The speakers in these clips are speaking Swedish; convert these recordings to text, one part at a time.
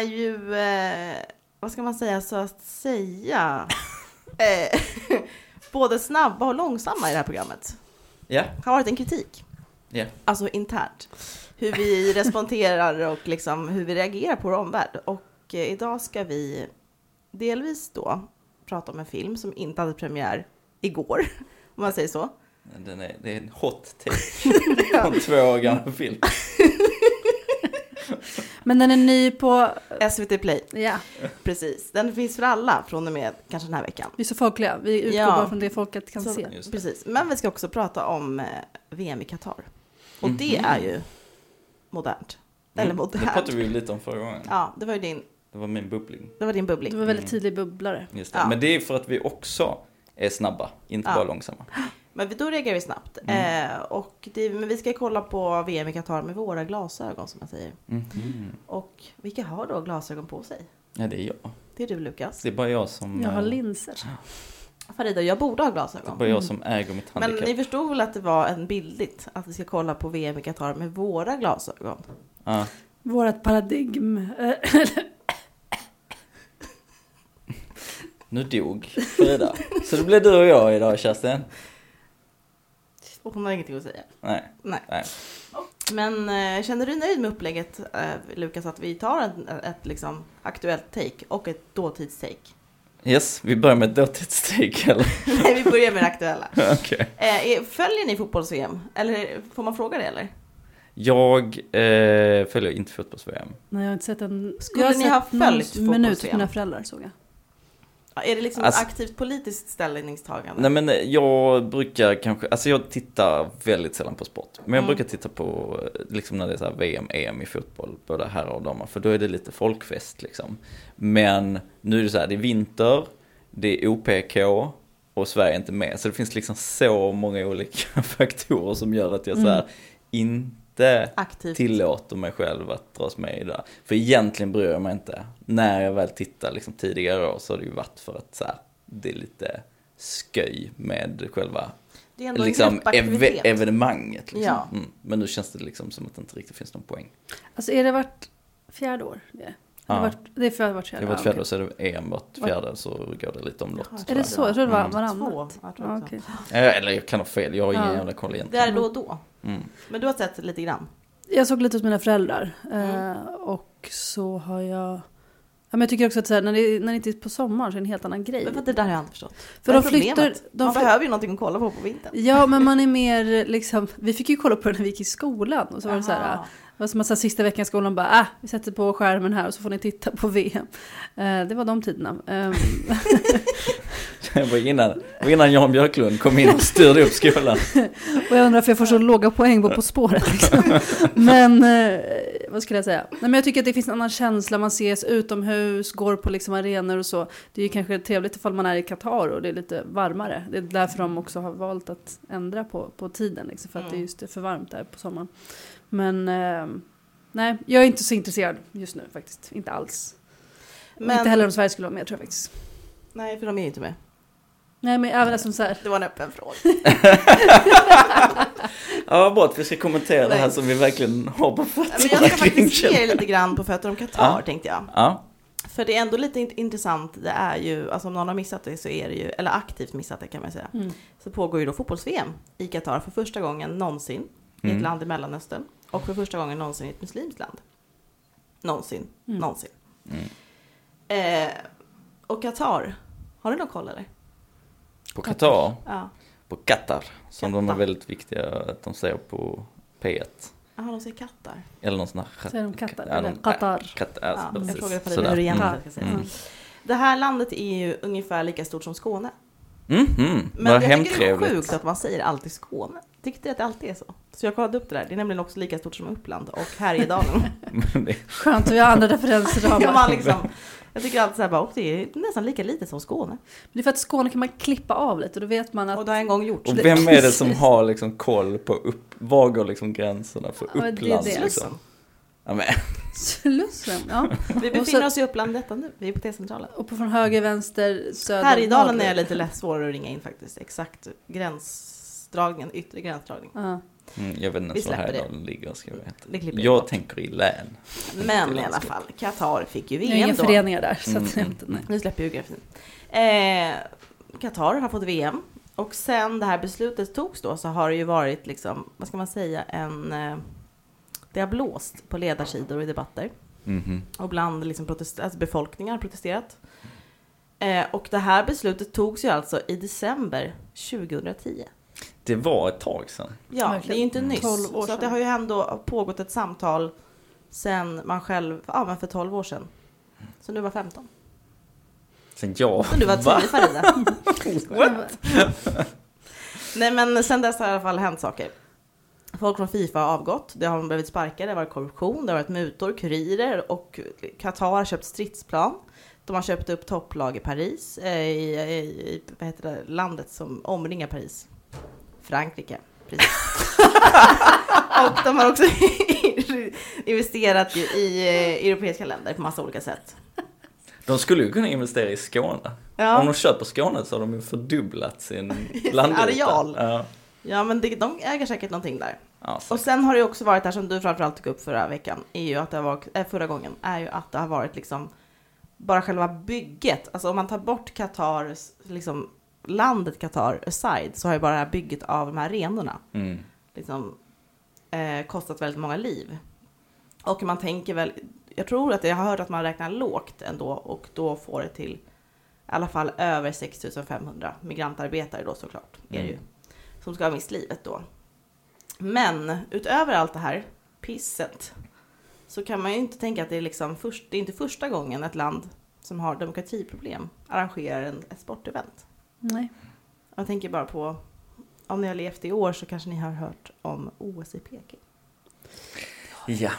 Är ju, eh, vad ska man säga, så att säga, eh, både snabba och långsamma i det här programmet. Ja, har varit en kritik, ja. alltså internt. Hur vi responderar och liksom hur vi reagerar på vår omvärld. Och eh, idag ska vi delvis då prata om en film som inte hade premiär igår, om man säger så. Den är, det är en hot take på en två år gammal film. Men den är ny på... SVT Play, Ja, precis. Den finns för alla från och med kanske den här veckan. vi är så folkliga. Vi utgår Ja. bara från det folket kan Så- se. Det. Precis, men vi ska också prata om eh, VM i Qatar. Och det Mhm. är ju modernt. Eller Mm, Det modernt. pratade vi lite om förra gången. Ja, det var ju din, Det var min bubbling. det var din Du bubbling. var väldigt tydlig bubblare. Just det. Ja. Men det är för att vi också är snabba, inte Ja. bara långsamma. Men vi- då reagerar vi snabbt. Mm. Eh, och det, men vi ska kolla på VM i Qatar med våra glasögon som man säger. Mhm. Och vilka har då glasögon på sig? Ja, det är jag. Det är du Lukas. Det är bara jag som, Jag har linser. Farida, jag borde ha det är glasögon. bara jag som äger mitt Men handikapp. ni förstod väl att det var en bildligt att vi ska kolla på VM i Qatar med våra glasögon? Ja. Vårat paradigm. Nu dog Frida. Så det blir du och jag idag, Kerstin. Och hon har ingenting att säga. Nej. Nej. Nej. Men eh, känner du nöjd med upplägget, eh, Lukas, att vi tar ett, ett liksom, aktuellt take och ett dåtidstake? Yes, vi börjar med ett dåtidstake eller? Nej, vi börjar med det aktuella. Okej. Eh, följer ni fotbolls-VM? Eller får man fråga det eller? Jag eh, följer inte fotbolls-VM. Nej, jag har inte sett en... Skulle ni ha följt minut fotbolls-VM? för mina föräldrar såg jag. Är det liksom Alltså- ett aktivt politiskt ställningstagande? Nej men jag brukar kanske, alltså jag tittar väldigt sällan på sport. Men jag Mm. brukar titta på, eh, liksom när det är så VM, EM i fotboll, både herrar och damer. För då är det lite folkfest liksom. Men nu är det så här, det är vinter, det är OPK och Sverige är inte med. Så det finns liksom så många olika faktorer som gör att jag så här Mm. Inte Aktivt. tillåter mig själv att dras med i det. För egentligen bryr jag mig inte. När jag väl tittar liksom tidigare år så har det ju varit för att så här, det är lite sköj med själva det är ändå liksom, en ev- evenemanget. Liksom. Ja. Mm. Men nu känns det liksom som att det inte riktigt finns någon poäng. Alltså är det vart fjärde år? Det är, Ja. Eller vart, det är för vart Det fjärde var ett år, fjärde okej. så är det EM vart fjärde så går det lite omlott. Tror Är det så? Jag trodde det var Mm. Två, varannat. jag tror Ja. Eh, Eller jag kan ha fel, jag har ingen. Det jävla koll är egentligen. då och då. Mm. Men du har sett lite grann? Jag såg lite hos mina föräldrar. Mm. Eh, och så har jag... Ja, men jag tycker också att så här, när, det, när det inte är på sommaren så är det en helt annan grej. Men för det där har jag inte förstått. För de flyttar... De Man fly- behöver ju någonting att kolla på på vintern. Ja, men man är mer liksom... Vi fick ju kolla på det när vi gick i skolan. Och så var det så här... Jaha. Det var som att så här, sista veckan i skolan bara, ah, vi sätter på skärmen här och så får ni titta på VM. Eh, det var de tiderna. Det var innan, var innan Jan Björklund kom in och styrde upp skolan. och jag undrar varför jag får så låga poäng på På spåret. Liksom. Men, eh, vad skulle jag säga? Nej, men jag tycker att det finns en annan känsla. Man ses utomhus, går på liksom arenor och så. Det är ju kanske trevligt ifall man är i Qatar och det är lite varmare. Det är därför de också har valt att ändra på, på tiden. Liksom, för att Mm. det är just för varmt där på sommaren. Men eh, nej, jag är inte så intresserad just nu faktiskt. Inte alls. Men, Inte heller om Sverige skulle vara med tror jag faktiskt. Nej, för de är ju inte med. Nej men även som så här. Det var en öppen fråga. Ja, bra att vi ska kommentera det här som vi verkligen har på Men jag fötterna ska faktiskt ge er lite grann på fötter om Qatar, Ja. tänkte jag. Ja, För det är ändå lite int- intressant, det är ju, alltså om någon har missat det så är det ju, eller aktivt missat det kan man säga, Mm. så pågår ju då fotbolls-VM i Qatar för första gången någonsin i ett Mm. land i Mellanöstern och för första gången någonsin i ett muslimskt land. Någonsin, Mm. någonsin. Mm. Eh, och Qatar, har du någon koll eller? På Qatar, Ja. på Qatar, som de är Qatar. väldigt viktiga att de säger på P1. Jaha, de säger Qatar. Eller någon sån här... Säger de Qatar? Ja, eller Qatar? Qatar, Ja, alltså, jag precis. frågade Farida Sådär. hur det egentligen Mm. ska sägas. Mm. Det här landet är ju ungefär lika stort som Skåne. Mm, mm. Men Vad jag tycker det är sjukt att man säger alltid Skåne. Tyckte att det alltid är så. Så jag kollade upp det där. Det är nämligen också lika stort som Uppland och Härjedalen. Det- Skönt att vi har andra referensramar. ja, man liksom, jag tycker alltid så här bara, och det är nästan lika litet som Skåne. Det är för att Skåne kan man klippa av lite och då vet man att... Och det har en gång gjorts. Och vem är det som har liksom koll på upp, var går liksom gränserna för Ja, men det är Uppland? det. Liksom? Ja, men, Slussen, ja. Vi befinner så- oss i Uppland detta nu. Vi är på T-centralen. Och på från höger, vänster, söder, Härjedalen är lite lätt svårare att ringa in faktiskt. Exakt gränsdragningen, yttre gränsdragning. Ja. Mm, jag vet inte Vi ens var släpper det. Härjedalen ligger, ska jag veta. Det jag tänker i län. Men i alla fall, Qatar fick ju Jag har VM inga då. föreningar där. Så att, Mm, inte, nej. Nu släpper jag geografin. Eh, Qatar har fått VM. Och sen det här beslutet togs då så har det ju varit liksom, vad ska man säga, en... Eh, det har blåst på ledarsidor och i debatter. Mhm. Och bland liksom protest- alltså befolkningar har protesterat. Eh, och det här beslutet togs ju alltså i december 2010. Det var ett tag sedan. Ja, Verkligen. det är ju inte nyss. 12 år så att det sedan. har ju ändå pågått ett samtal sen man själv, ja men för 12 år sedan. Så nu var 15. Sen jag... Så du var 10 Va? Farida. Nej men sen dess har det i alla fall hänt saker. Folk från Fifa har avgått, det har blivit sparkade, det har varit korruption, det har varit mutor, kurirer och Qatar har köpt stridsplan. De har köpt upp topplag i Paris, eh, i, i, i vad heter det, landet som omringar Paris. Frankrike. Precis. och de har också investerat i eh, europeiska länder på massa olika sätt. De skulle ju kunna investera i Skåne. Ja. Om de köper Skåne så har de ju fördubblat sin landyta. areal. Ja. Ja, men det, de äger säkert någonting där. Ja. Och sen har det också varit där som du framförallt tog upp förra veckan, är ju att det har varit, äh, förra gången, är ju att det har varit liksom bara själva bygget. Alltså om man tar bort Qatar, liksom landet Qatar aside, så har ju bara det här bygget av de här arenorna Mm. liksom eh, kostat väldigt många liv. Och man tänker väl, jag tror att jag har hört att man räknar lågt ändå och då får det till i alla fall över 6500 migrantarbetare då såklart, är det ju, Mm. som ska ha mist livet då. Men utöver allt det här pisset så kan man ju inte tänka att det är liksom först, det är inte första gången ett land som har demokratiproblem arrangerar en, ett sportevent. Nej. Jag tänker bara på, om ni har levt i år så kanske ni har hört om OS i Peking. Ja.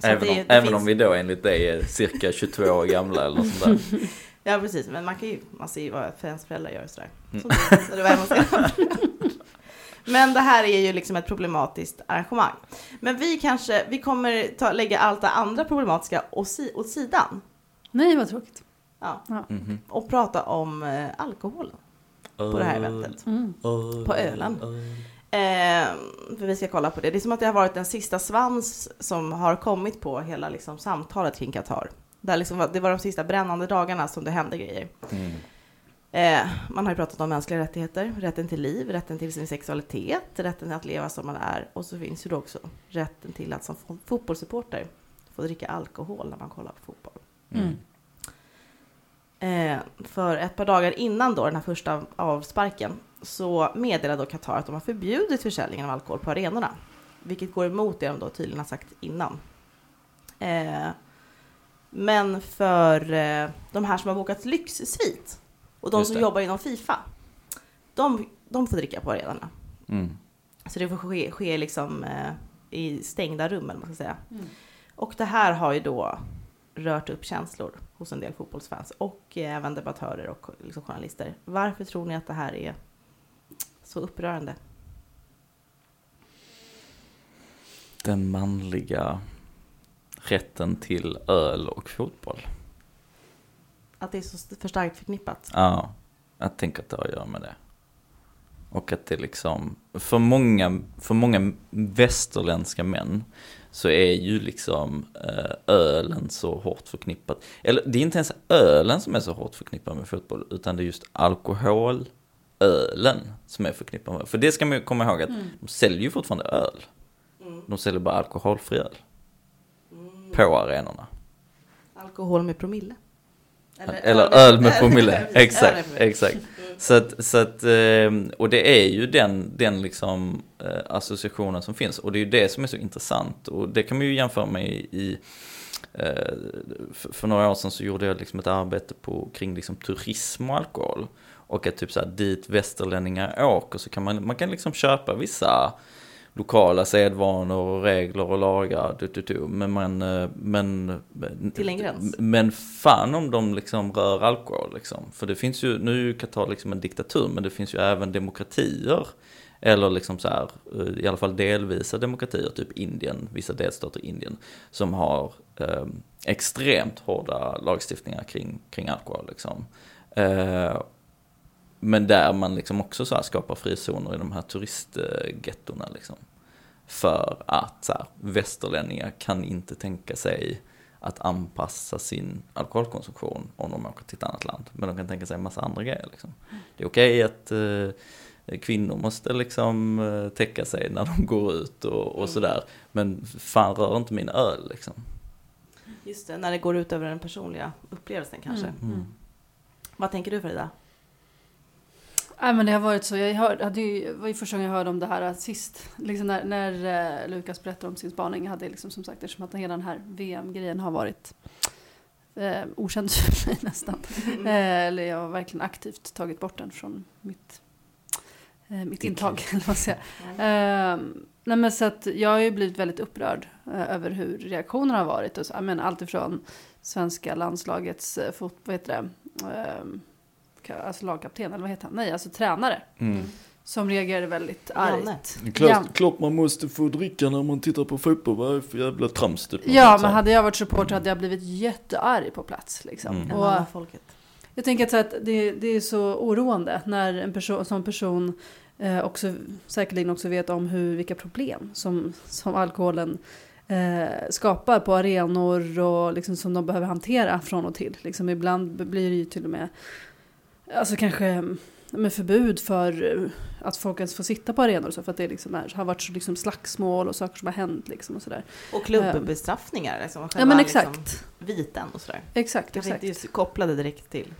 Så Även, det- om, det även finns- om vi då enligt dig är cirka 22 år gamla eller sånt där. Ja precis, men man kan ju, man ser ju vad ens föräldrar gör och sådär. Mm. Så det, så det var. Men det här är ju liksom ett problematiskt arrangemang. Men vi kanske, vi kommer ta, lägga allt det andra problematiska åt, åt sidan. Nej, vad tråkigt. Ja, Mhm. och prata om eh, alkoholen på det här eventet. Mm. På Öland. Eh, för vi ska kolla på det. Det är som att det har varit den sista svans som har kommit på hela liksom, samtalet kring Qatar. Där liksom, det var de sista brännande dagarna som det hände grejer. Mm. Eh, man har ju pratat om mänskliga rättigheter, rätten till liv, rätten till sin sexualitet, rätten att leva som man är och så finns ju då också rätten till att som fo- fotbollssupporter få dricka alkohol när man kollar på fotboll. Mm. Eh, för ett par dagar innan då den här första avsparken så meddelade då Qatar att de har förbjudit försäljningen av alkohol på arenorna. Vilket går emot det de då tydligen har sagt innan. Eh, men för eh, de här som har bokat lyxsvit och de som jobbar inom Fifa, de, de får dricka på arenorna. Mm. Så det får ske, ske liksom eh, i stängda rum, eller man ska säga. Mm. Och det här har ju då rört upp känslor hos en del fotbollsfans och eh, även debattörer och liksom journalister. Varför tror ni att det här är så upprörande? Den manliga rätten till öl och fotboll. Att det är så för starkt förknippat? Ja, jag tänker att det har att göra med det. Och att det liksom, för många, för många västerländska män så är ju liksom eh, ölen så hårt förknippat. Eller det är inte ens ölen som är så hårt förknippad med fotboll, utan det är just alkoholölen som är förknippad med. För det ska man ju komma ihåg att de säljer ju fortfarande öl. De säljer bara alkoholfri öl. På arenorna. Alkohol med promille? Eller, öl med promille, exakt, exakt. Så att, så att, ehm, och det är ju den, den liksom eh, associationen som finns. Och det är ju det som är så intressant. Och det kan man ju jämföra med i, eh, för, för några år sedan så gjorde jag liksom ett arbete på, kring liksom turism och alkohol. Och att typ så här, dit västerlänningar åker så kan man, man kan liksom köpa vissa lokala sedvanor och regler och lagar. Du, du, du, men man, eh, men, Till en gräns. men fan om de liksom rör alkohol liksom. För det finns ju, nu är ju Qatar liksom en diktatur, men det finns ju även demokratier. Eller liksom så här, eh, i alla fall delvisa demokratier, typ Indien, vissa delstater i Indien. Som har eh, extremt hårda lagstiftningar kring, kring alkohol liksom. Eh, men där man liksom också så skapar frizoner i de här turistgettona liksom. För att så här, västerlänningar kan inte tänka sig att anpassa sin alkoholkonsumtion om de åker till ett annat land. Men de kan tänka sig en massa andra grejer. Liksom. Det är okej att eh, kvinnor måste liksom eh, täcka sig när de går ut och, och sådär. Men fan rör inte min öl liksom. Just det, när det går ut över den personliga upplevelsen kanske. Mm. Mm. Vad tänker du Frida? Nej men det har varit så, jag hörde, hade ju, var ju första gången jag hörde om det här sist. Liksom när, när eh, Lukas berättade om sin spaning. Jag hade liksom som sagt, eftersom att hela den här VM-grejen har varit eh, okänd för mig nästan. Eh, eller jag har verkligen aktivt tagit bort den från mitt, eh, mitt intag. Eller vad säger. Eh, nej men så att jag har ju blivit väldigt upprörd eh, över hur reaktionerna har varit. Och så, jag menar, allt ifrån svenska landslagets eh, fot, vad heter det? Alltså lagkapten, eller vad heter han? Nej, alltså tränare. Mm. Som reagerade väldigt argt. Klart, Ja. klart man måste få dricka när man tittar på fotboll, vad är det för jävla trams typ? Ja, men hade jag varit supporter hade jag blivit jättearg på plats. Liksom. Mm. Och folket. jag tänker att, så att det, det är så oroande när en person, som person eh, också, säkerligen också vet om hur, vilka problem som, som alkoholen eh, skapar på arenor och liksom som de behöver hantera från och till. Liksom ibland blir det ju till och med alltså kanske med förbud för eh, att folk ens får sitta på arenor och så för att det liksom är, har varit så liksom slagsmål och saker som har hänt liksom och sådär. Och klubbbestraffningar. Liksom, Ja men liksom exakt. viten och sådär. Exakt, Kanske exakt. inte kopplade direkt till,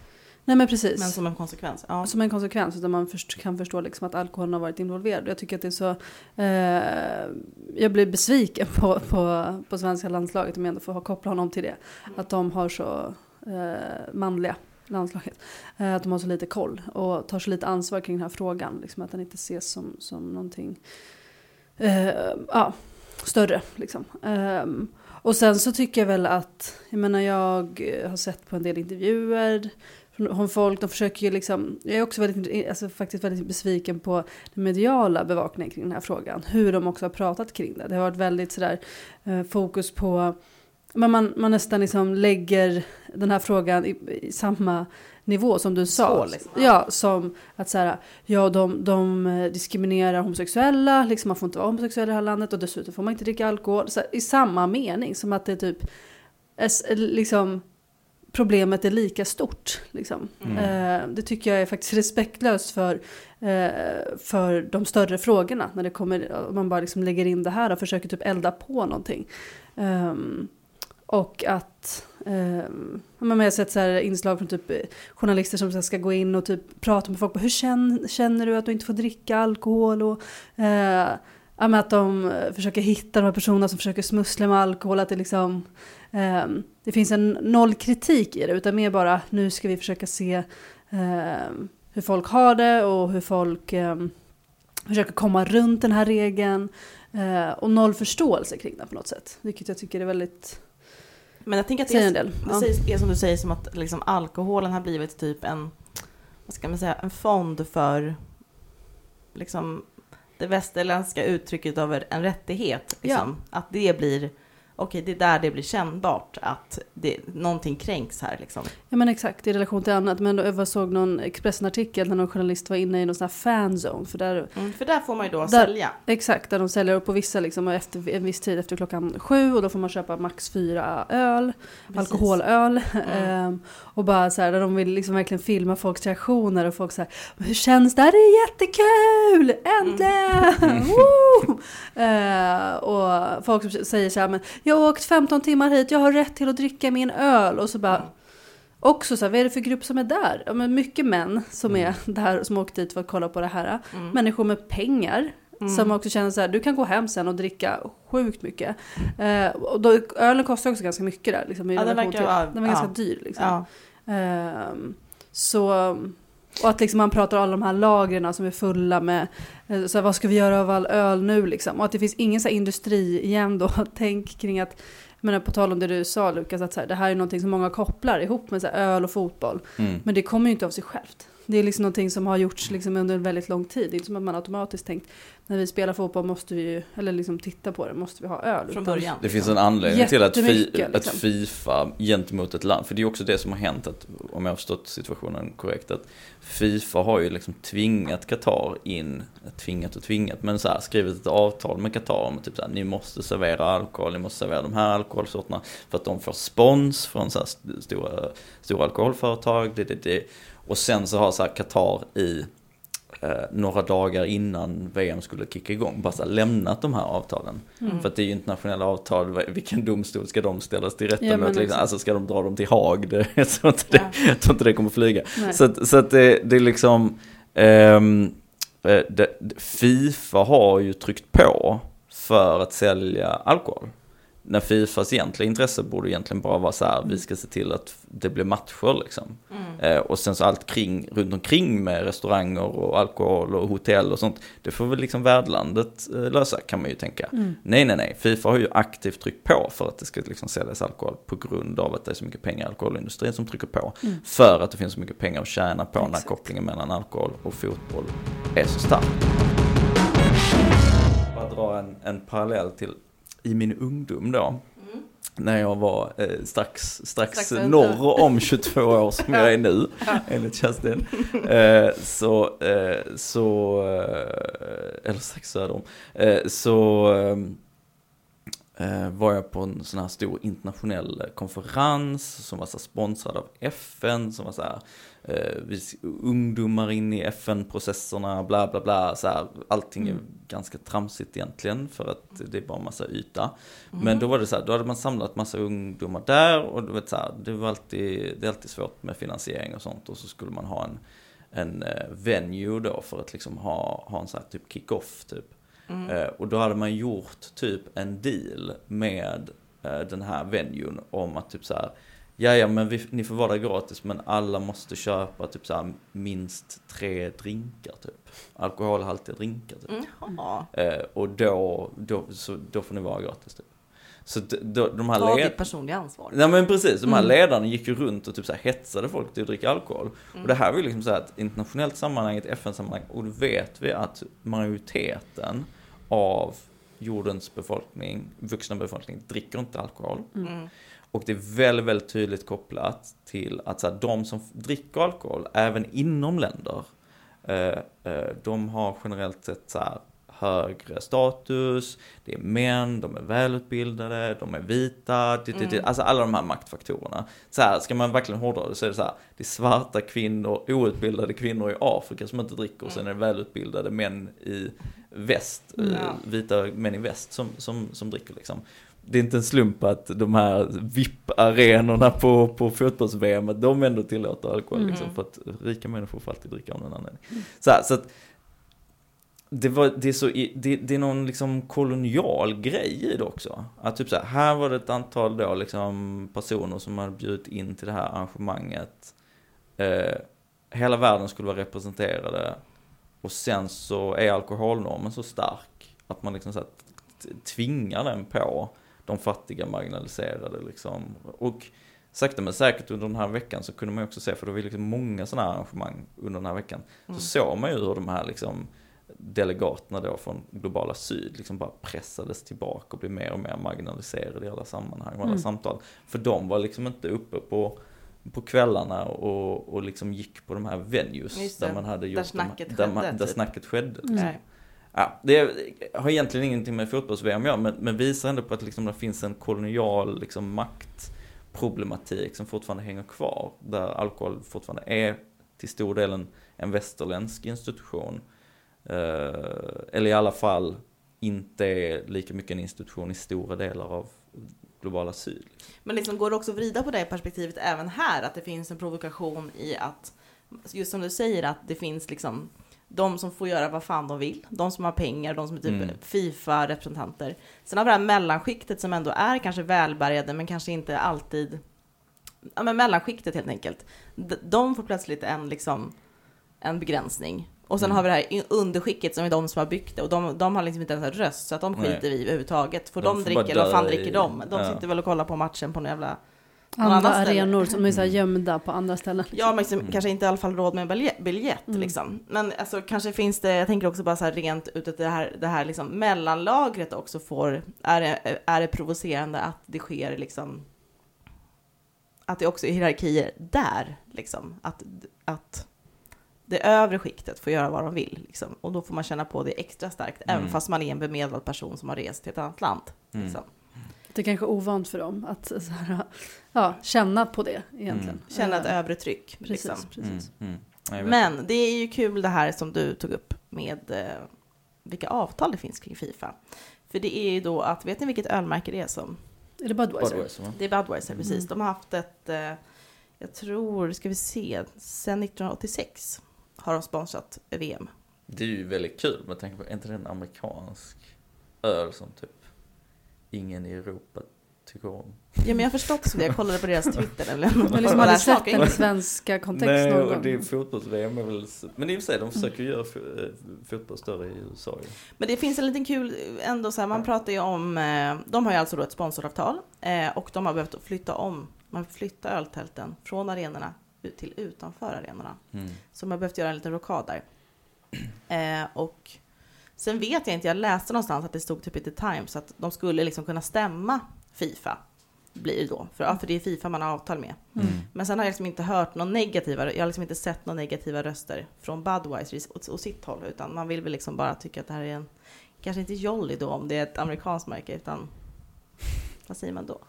Nej men precis. men som en konsekvens. Ja. Som en konsekvens, utan man först, kan förstå liksom att alkoholen har varit involverad. Jag tycker att det är så... Eh, jag blir besviken på, på, på svenska landslaget, om jag ändå får koppla honom till det. Att de har så eh, manliga landslaget. Eh, att de har så lite koll och tar så lite ansvar kring den här frågan. Liksom att den inte ses som, som någonting eh, ja, större. Liksom. Eh, och sen så tycker jag väl att, jag menar jag har sett på en del intervjuer från från folk, de försöker ju liksom, jag är också väldigt, alltså faktiskt väldigt besviken på den mediala bevakningen kring den här frågan. Hur de också har pratat kring det. Det har varit väldigt sådär eh, fokus på, men man, man nästan liksom lägger den här frågan i, i samma nivå som du sa. Skål, liksom. Ja, som att så här, ja de, de eh, diskriminerar homosexuella, liksom man får inte vara homosexuell i det här landet och dessutom får man inte dricka alkohol. Så här, I samma mening, som att det typ, är, s- liksom, problemet är lika stort. Liksom. Mm. Eh, det tycker jag är faktiskt respektlöst för, eh, för de större frågorna. När det kommer, om man bara liksom lägger in det här och försöker typ elda på någonting. Ehm, och att, um, jag har sett så här inslag från typ eh, journalister som ska gå in och typ prata med folk. på Hur känner, känner du att du inte får dricka alkohol? Och, eh, att de eh, försöker hitta de här personerna som försöker smussla med alkohol. Att det liksom, ehm, det finns en noll kritik i det. Utan mer bara, nu ska vi försöka se ehm, hur folk har det och hur folk ehm, försöker komma runt den här regeln. Eh, och noll förståelse kring den på något sätt. Vilket jag tycker är väldigt, men jag tänker att det är, det Ja. är som du säger som att liksom, alkoholen har blivit typ en, vad ska man säga, en fond för liksom, det västerländska uttrycket över en rättighet. Liksom. Att det blir, okej det är där det blir kännbart att det, någonting kränks här liksom. Ja men exakt, i relation till annat. Men då, jag såg någon Expressen-artikel när någon journalist var inne i någon sån här fanzone. För där, Mm, för där får man ju då Där- sälja. exakt, där de säljer upp på vissa liksom, och efter en viss tid, efter klockan sju. Och då får man köpa max fyra öl, Precis. alkoholöl. Mm. Ehm, och bara så här, där de vill liksom verkligen filma folks reaktioner. Och folk så här, hur känns det? Det är jättekul! Äntligen! Mm. Eh, och folk som säger så här, men jag har åkt 15 timmar hit, jag har rätt till att dricka min öl. Och så bara, Också så här, vad är det för grupp som är där? Ja, men mycket män som är där som har åkt dit för att kolla på det här. Mm. Människor med pengar Mm. som också känner så här, du kan gå hem sen och dricka sjukt mycket. Eh, och då, ölen kostar också ganska mycket där. Liksom, i Ja, den verkar till- vara- den var ganska ja. dyr. Liksom. Ja. Ehm, så, och att liksom man pratar om alla de här lagren som är fulla med, eh, så här, vad ska vi göra av all öl nu liksom? Och att det finns ingen så här industri igen då, tänk kring att, menar på tal om det du sa Lukas, att så här, det här är någonting som många kopplar ihop med så här, öl och fotboll. Mm. Men det kommer ju inte av sig självt. Det är liksom någonting som har gjorts liksom under en väldigt lång tid. Det är inte som att man automatiskt tänkt, när vi spelar fotboll måste vi ju, eller liksom titta på det, måste vi ha öl. Från början. Det finns en anledning till att, fi, Jättemycket, att liksom. Fifa gentemot ett land, för det är också det som har hänt, att, om jag har förstått situationen korrekt, att Fifa har ju liksom tvingat Qatar in, tvingat och tvingat, men så här, skrivit ett avtal med Qatar om typ så här, ni måste servera alkohol, ni måste servera de här alkoholsorterna för att de får spons från så här st- stora, stora alkoholföretag, det, det, det. Och sen så har så här Qatar i eh, några dagar innan VM skulle kicka igång, bara så här, lämnat de här avtalen. Mm. För att det är ju internationella avtal, vilken domstol ska de ställas till rätta Ja, mot? Liksom? Alltså ska de dra dem till Haag? Det, jag, tror inte det, Ja. jag tror inte det kommer flyga. Nej. Så, att, så att det, det är liksom, eh, det, Fifa har ju tryckt på för att sälja alkohol. När Fifas egentliga intresse borde egentligen bara vara så här, vi ska se till att det blir matcher liksom. Mm. Eh, och sen så allt kring, runt omkring med restauranger och alkohol och hotell och sånt, det får väl liksom värdlandet eh, lösa kan man ju tänka. Mm. Nej, nej, nej, Fifa har ju aktivt tryckt på för att det ska liksom säljas alkohol på grund av att det är så mycket pengar i alkoholindustrin som trycker på. Mm. För att det finns så mycket pengar att tjäna på när Exakt. kopplingen mellan alkohol och fotboll är så stark. Bara dra en, en parallell till i min ungdom då. Mm. När jag var eh, strax, strax, Strax norr om 22 år som jag är nu, enligt Kerstin. Eh, så, eh, så, eh, eller strax söder om. Eh, så eh, var jag på en sån här stor internationell konferens som var så sponsrad av FN, som var så här, eh, ungdomar in i FN-processerna, bla bla bla, så här, allting är Mm. ganska tramsigt egentligen för att det är bara massa yta. Mm. Men då var det så här, då hade man samlat massa ungdomar där och du vet så här, det var alltid, det är alltid svårt med finansiering och sånt och så skulle man ha en, en eh, venue då för att liksom ha, ha en sån här typ kick-off typ. Mm. Eh, och då hade man gjort typ en deal med eh, den här venuen om att typ så här, ja ja men vi, ni får vara där gratis men alla måste köpa typ så här minst tre drinkar typ. Alkoholhaltiga drinkar typ. Mm. Eh, och då, då, så, då får ni vara gratis typ. Så då, de här Ta led... ditt personliga ansvar. Nej men precis, de här Mm. ledarna gick ju runt och typ så här hetsade folk till att dricka alkohol. Mm. Och det här var ju liksom så här ett internationellt sammanhang, ett FN-sammanhang, och då vet vi att majoriteten av jordens befolkning, vuxna befolkning, dricker inte alkohol. Mm. Och det är väldigt, väldigt tydligt kopplat till att så här, de som dricker alkohol, även inom länder, eh, eh, de har generellt sett så här, högre status, det är män, de är välutbildade, de är vita, det, det, det, Mm. alltså alla de här maktfaktorerna. Så här, ska man verkligen hårdra det så är det så här, det är svarta kvinnor, outbildade kvinnor i Afrika som inte dricker, och sen är det välutbildade män i väst, Mm. Vita män i väst som, som, som dricker liksom det är inte en slump att de här VIP-arenorna på, på fotbolls-VM, de ändå tillåter alkohol Mm. liksom, för att rika människor får alltid dricka av någon anledning. Så, här, så att det, var, det, är så, det, det är någon liksom kolonial grej i det också. Att typ så här, här var det ett antal då liksom personer som hade bjudit in till det här arrangemanget. Eh, hela världen skulle vara representerade. Och sen så är alkoholnormen så stark att man liksom så här, tvingar den på de fattiga marginaliserade liksom. Och sakta men säkert under den här veckan så kunde man också se, för det var liksom många sådana här arrangemang under den här veckan. Mm. Så såg man ju hur de här liksom delegaterna då från globala syd liksom bara pressades tillbaka och blev mer och mer marginaliserade i alla sammanhang och alla Mm. samtal. För de var liksom inte uppe på på kvällarna och, och liksom gick på de här venues där man hade gjort de- snacket där, man, skedde, där typ. snacket skedde. Mm. Nej. Ja, det har egentligen ingenting med fotbolls-VM att göra, men, men visar ändå på att liksom det finns en kolonial liksom, maktproblematik som fortfarande hänger kvar. Där alkohol fortfarande är till stor del en, en västerländsk institution. Eh, eller i alla fall inte är lika mycket en institution i stora delar av globala syd. Men liksom går det också att vrida på det perspektivet även här, att det finns en provokation i att, just som du säger, att det finns liksom de som får göra vad fan de vill, de som har pengar, de som är typ Mm. Fifa-representanter. Sen har vi det här mellanskiktet som ändå är kanske välbärgade, men kanske inte alltid, ja men mellanskiktet helt enkelt. De får plötsligt en liksom, en begränsning. Och sen Mm. har vi det här underskicket som är de som har byggt det och de, de har liksom inte ens en röst så att de Nej. skiter vi i överhuvudtaget. Får De de, eller vad fan dö i- dricker de? De ja. sitter väl och kollar på matchen på någon jävla Andra arenor som är så här gömda på andra ställen. Ja, men liksom, kanske inte i alla fall råd med en biljett, biljett Mm. liksom. Men alltså kanske finns det, jag tänker också bara så här rent ut att det här, det här liksom mellanlagret också får, är det, är det provocerande att det sker liksom, att det också är hierarkier där, liksom. Att, att det övre skiktet får göra vad de vill, liksom. Och då får man känna på det extra starkt, även Mm. fast man är en bemedlad person som har rest till ett annat land. Mm. Liksom. Det är kanske ovant för dem att så här, ja, känna på det egentligen. Mm. Känna ett Eh, övre tryck. Precis, Liksom. precis. Mm. Mm. Men det är ju kul det här som du tog upp med eh, vilka avtal det finns kring Fifa. För det är ju då att, vet ni vilket ölmärke det är som? Är det Budweiser? Budweiser, va? Det är Budweiser, precis. Mm. De har haft ett, eh, jag tror, ska vi se, sedan 1986 har de sponsrat VM. Det är ju väldigt kul med tanke på, är inte det en amerikansk öl som typ ingen i Europa tycker om? Ja, men jag har förstått som det. Jag kollade på deras Twitter nämligen. Har liksom Och aldrig sett den i svenska kontext Nej, någon och gång. det är fotbolls-VM är väl, men i och för sig, de försöker ju göra eh, fotboll större i USA ju. Men det finns en liten kul ändå så här, man pratar ju om, eh, de har ju alltså då ett sponsoravtal eh, och de har behövt flytta om, man flyttar öltälten från arenorna till utanför arenorna. Mm. Så de har behövt göra en liten rockad där. Eh, och sen vet jag inte, jag läste någonstans att det stod typ i The Times att de skulle liksom kunna stämma Fifa. Blir det då, för, ja, för det är Fifa man har avtal med. Mm. Men sen har jag liksom inte hört någon negativa, jag har liksom inte sett några negativa röster från Budweiser och, och sitt håll, utan man vill väl liksom bara tycka att det här är en, kanske inte Jolly då om det är ett amerikanskt märke, utan vad säger man då?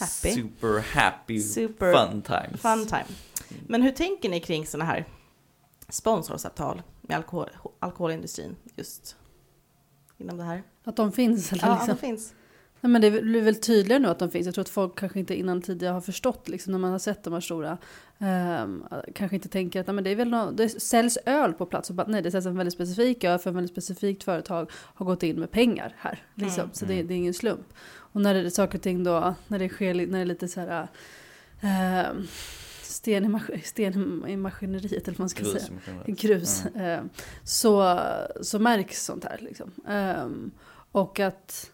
Happy? Super happy Super fun times. Fun time. Men hur tänker ni kring sådana här sponsorsavtal med alkohol, alkoholindustrin just inom det här? Att de finns. Eller Ja, liksom. det finns. Nej, men det blir väl tydligare nu att de finns. Jag tror att folk kanske inte innan tidigare har förstått, liksom, när man har sett de här stora, ehm, kanske inte tänker att nej, men det, är väl nå- det säljs öl på plats. Och bara, nej, det säljs en väldigt specifik öl för en väldigt specifikt företag har gått in med pengar här. Liksom. Mm. Så det, det är ingen slump. Och när det är saker och ting då, när det sker, när det är lite så här, ehm, sten, i mas- sten i maskineriet, eller vad man ska Grus säga grus, eh, så, så märks sånt här. Liksom. Ehm, och, att,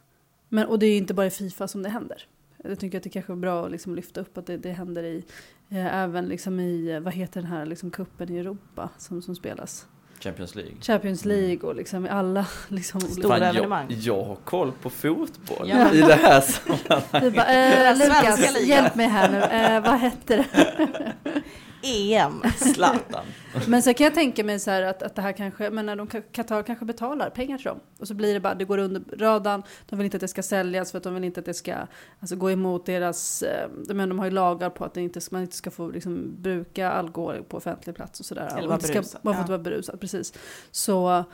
men, och det är ju inte bara i Fifa som det händer. Jag tycker att det kanske är bra att liksom lyfta upp att det, det händer i, eh, även liksom i, eh, vad heter den här liksom, kuppen i Europa som, som spelas? Champions League. Champions League och liksom alla liksom. Stora Fan, evenemang. Jag, jag har koll på fotboll Ja. i det här sammanhanget. Du bara, eh, Lukas, hjälp mig här nu. Eh, vad hette det? EM. Zlatan. Men så kan jag tänka mig så här att, att det här kanske, men när de Qatar kanske betalar pengar till dem och så blir det bara, det går under radarn, de vill inte att det ska säljas för att de vill inte att det ska alltså, gå emot deras, eh, men de har ju lagar på att det inte, man inte ska få liksom, bruka alkohol på offentlig plats och sådär. Eller vara berusad, Man får inte vara berusad, precis. Så,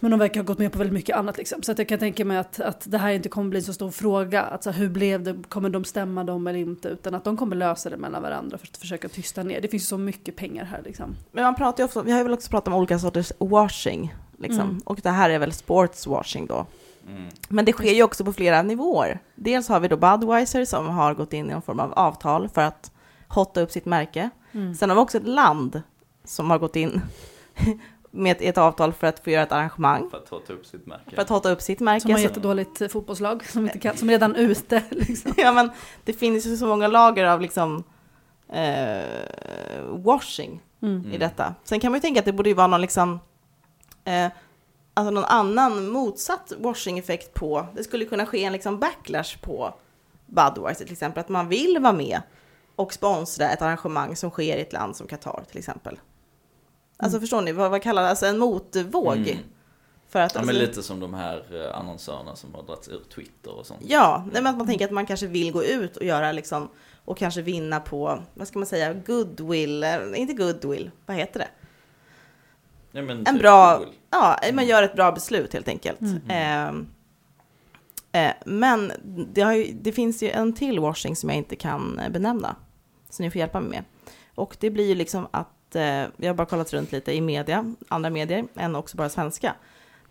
men de verkar ha gått med på väldigt mycket annat liksom. Så att jag kan tänka mig att, att det här inte kommer bli en så stor fråga. Alltså, hur blev det? Kommer de stämma dem eller inte? Utan att de kommer lösa det mellan varandra för att försöka tysta ner. Det finns så mycket pengar här liksom. Men man pratar ju ofta, vi har ju väl också pratat om olika sorters washing. Liksom. Mm. Och det här är väl sportswashing då. Mm. Men det sker ju också på flera nivåer. Dels har vi då Budweiser som har gått in i någon form av avtal för att hotta upp sitt märke. Mm. Sen har vi också ett land som har gått in med ett, ett avtal för att få göra ett arrangemang. För att ta upp sitt märke. För att hotta upp sitt märke. Som har jättedåligt fotbollslag som, inte kan, som redan är ute. Liksom. ja, men det finns ju så många lager av liksom eh, washing Mm. i detta. Sen kan man ju tänka att det borde ju vara någon liksom eh, alltså någon annan motsatt washing-effekt på, det skulle kunna ske en liksom backlash på Budweiser till exempel, att man vill vara med och sponsra ett arrangemang som sker i ett land som Qatar till exempel. Alltså Mm. förstår ni, vad, vad kallar det, alltså en motvåg? Mm. För att, Ja, men alltså, lite som de här eh, annonsörerna som har dragits ur Twitter och sånt. Ja, nej, men att man tänker att man kanske vill gå ut och göra liksom, och kanske vinna på, vad ska man säga, goodwill, eh, inte goodwill, vad heter det? Ja, men En typ bra, Google. ja, man gör ett bra beslut helt enkelt. Mm. Ehm, eh, men det, ju, det finns ju en till washing som jag inte kan eh, benämna, så ni får hjälpa mig med. Och det blir ju liksom att, eh, jag har bara kollat runt lite i media, andra medier, än också bara svenska,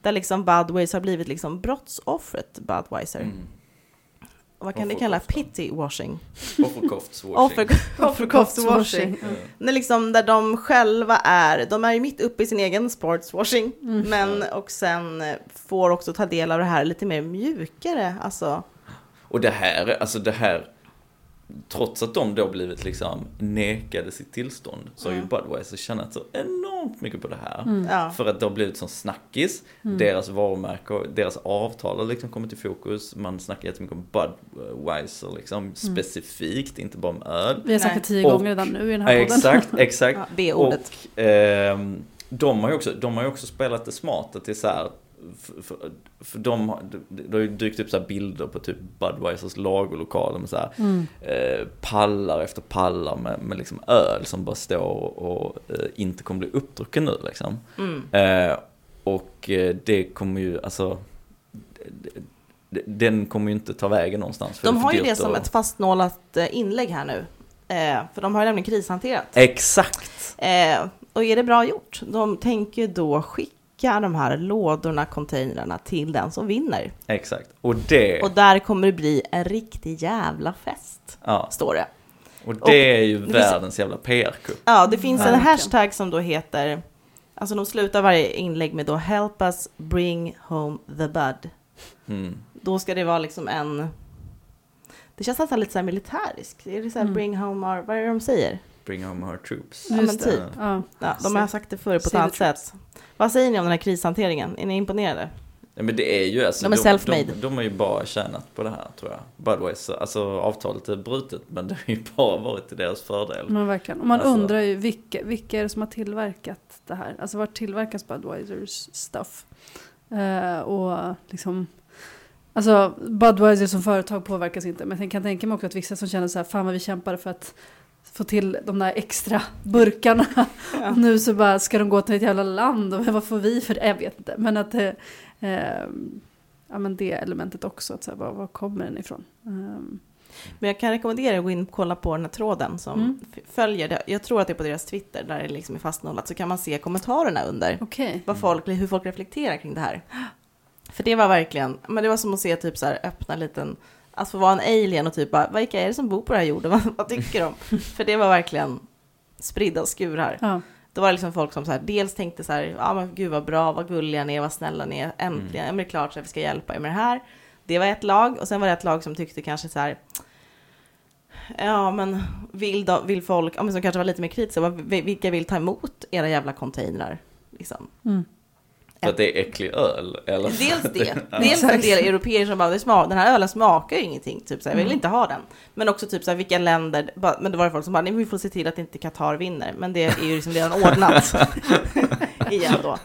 där liksom Budweiser har blivit liksom brottsoffret Budweiser. Mm. Och vad kan det Offer- kalla? Pity washing. Offerkoftswashing. Offer, offerkoftswashing. Mm. När liksom där de själva är, de är ju mitt uppe i sin egen sportswashing, Mm. men och sen eh, får också ta del av det här lite mer mjukare, alltså. Och det här, alltså det här, trots att de då blivit liksom nekade sitt tillstånd så har ju Mm. Budweiser tjänat så enormt mycket på det här. Mm. Ja. För att det har blivit sån snackis, deras varumärke och deras avtal har liksom kommit i fokus. Man snackar jättemycket om Budweiser liksom, specifikt, inte bara om öl. Vi har sagt det Nej. tio Och- gånger redan nu i den här podden. exakt, exakt. Ja, B-ordet. Och ehm, de har ju också, de har ju också spelat det smart att det är så här, för, för, för de har, det, har ju dykt upp så här bilder på typ Budweisers lagerlokaler med så här, Mm. eh, pallar efter pallar med, med liksom öl som bara står och eh, inte kommer bli uppdrucken nu liksom. Mm. Eh, och eh, det kommer ju, alltså, den kommer ju inte ta vägen någonstans. för De har ju det som att- ett fastnålat eh, inlägg här nu. Eh, för de har ju nämligen krishanterat. Exakt! Eh, och är det bra gjort? De tänker då skicka de här lådorna, containrarna till den som vinner. Exakt. Och det, Och där kommer det bli en riktig jävla fest, ja, står det. och det och är ju det finns- världens jävla PR-kupp. Ja, det finns en Verkligen. hashtag som då heter, alltså de slutar varje inlägg med då Help us bring home the bud. Mm. Då ska det vara liksom en, det känns nästan lite så här militäriskt. Är det så här Mm. bring home our, vad är det de säger? Bring home our troops. Ja, men typ. Ja. Ja, de har sagt det förr på ett annat the sätt. Vad säger ni om den här krishanteringen? Är ni imponerade? Ja, men det är ju alltså, De är self-made. De, de har ju bara tjänat på det här tror jag. Budweiser, alltså avtalet är brutet men det har ju bara varit till deras fördel. Men verkligen. Och man Alltså- undrar ju vilka, vilka är det som har tillverkat det här? Alltså vart tillverkas Budweisers stuff? Eh, och liksom, alltså Budweiser som företag påverkas inte. Men jag kan tänka mig också att vissa som känner så här, fan vad vi kämpade för att få till de där extra burkarna. Ja. Och nu så bara ska de gå till ett jävla land och vad får vi för det? Jag vet inte. Men att eh, ja men det elementet också, att så här, var, var kommer den ifrån? Ehm, Men jag kan rekommendera er att gå in och kolla på den här tråden som Mm. följer det. Jag tror att det är på deras Twitter där det liksom är fastnålat. Så kan man se kommentarerna under. Okej. Vad folk, hur folk reflekterar kring det här. För det var verkligen, men det var som att se typ så här öppna en liten, att få vara en alien och typ bara, vilka är det som bor på den här jorden? Vad, vad tycker de? För det var verkligen spridda skurar. Ja. Då var det liksom folk som så här, dels tänkte så här, ja men gud vad bra, vad gulliga ni är, vad snälla ni är, äntligen, ja men det är klart att vi ska hjälpa er med det här. Det var ett lag, och sen var det ett lag som tyckte kanske så här, ja men vill, då, vill folk, ja men som kanske var lite mer kritiska, vad- vilka vill ta emot era jävla containrar? Liksom. Mm. För att det är äcklig öl eller? Dels det, dels en del europeer som bara, "Det smak, den här ölen smakar ju ingenting, typ så här, jag vill Mm. inte ha den. Men också typ så här, vilka länder, men det var det folk som bara, nej vi får se till att inte Qatar vinner, men det är ju liksom redan ordnat. Igen då.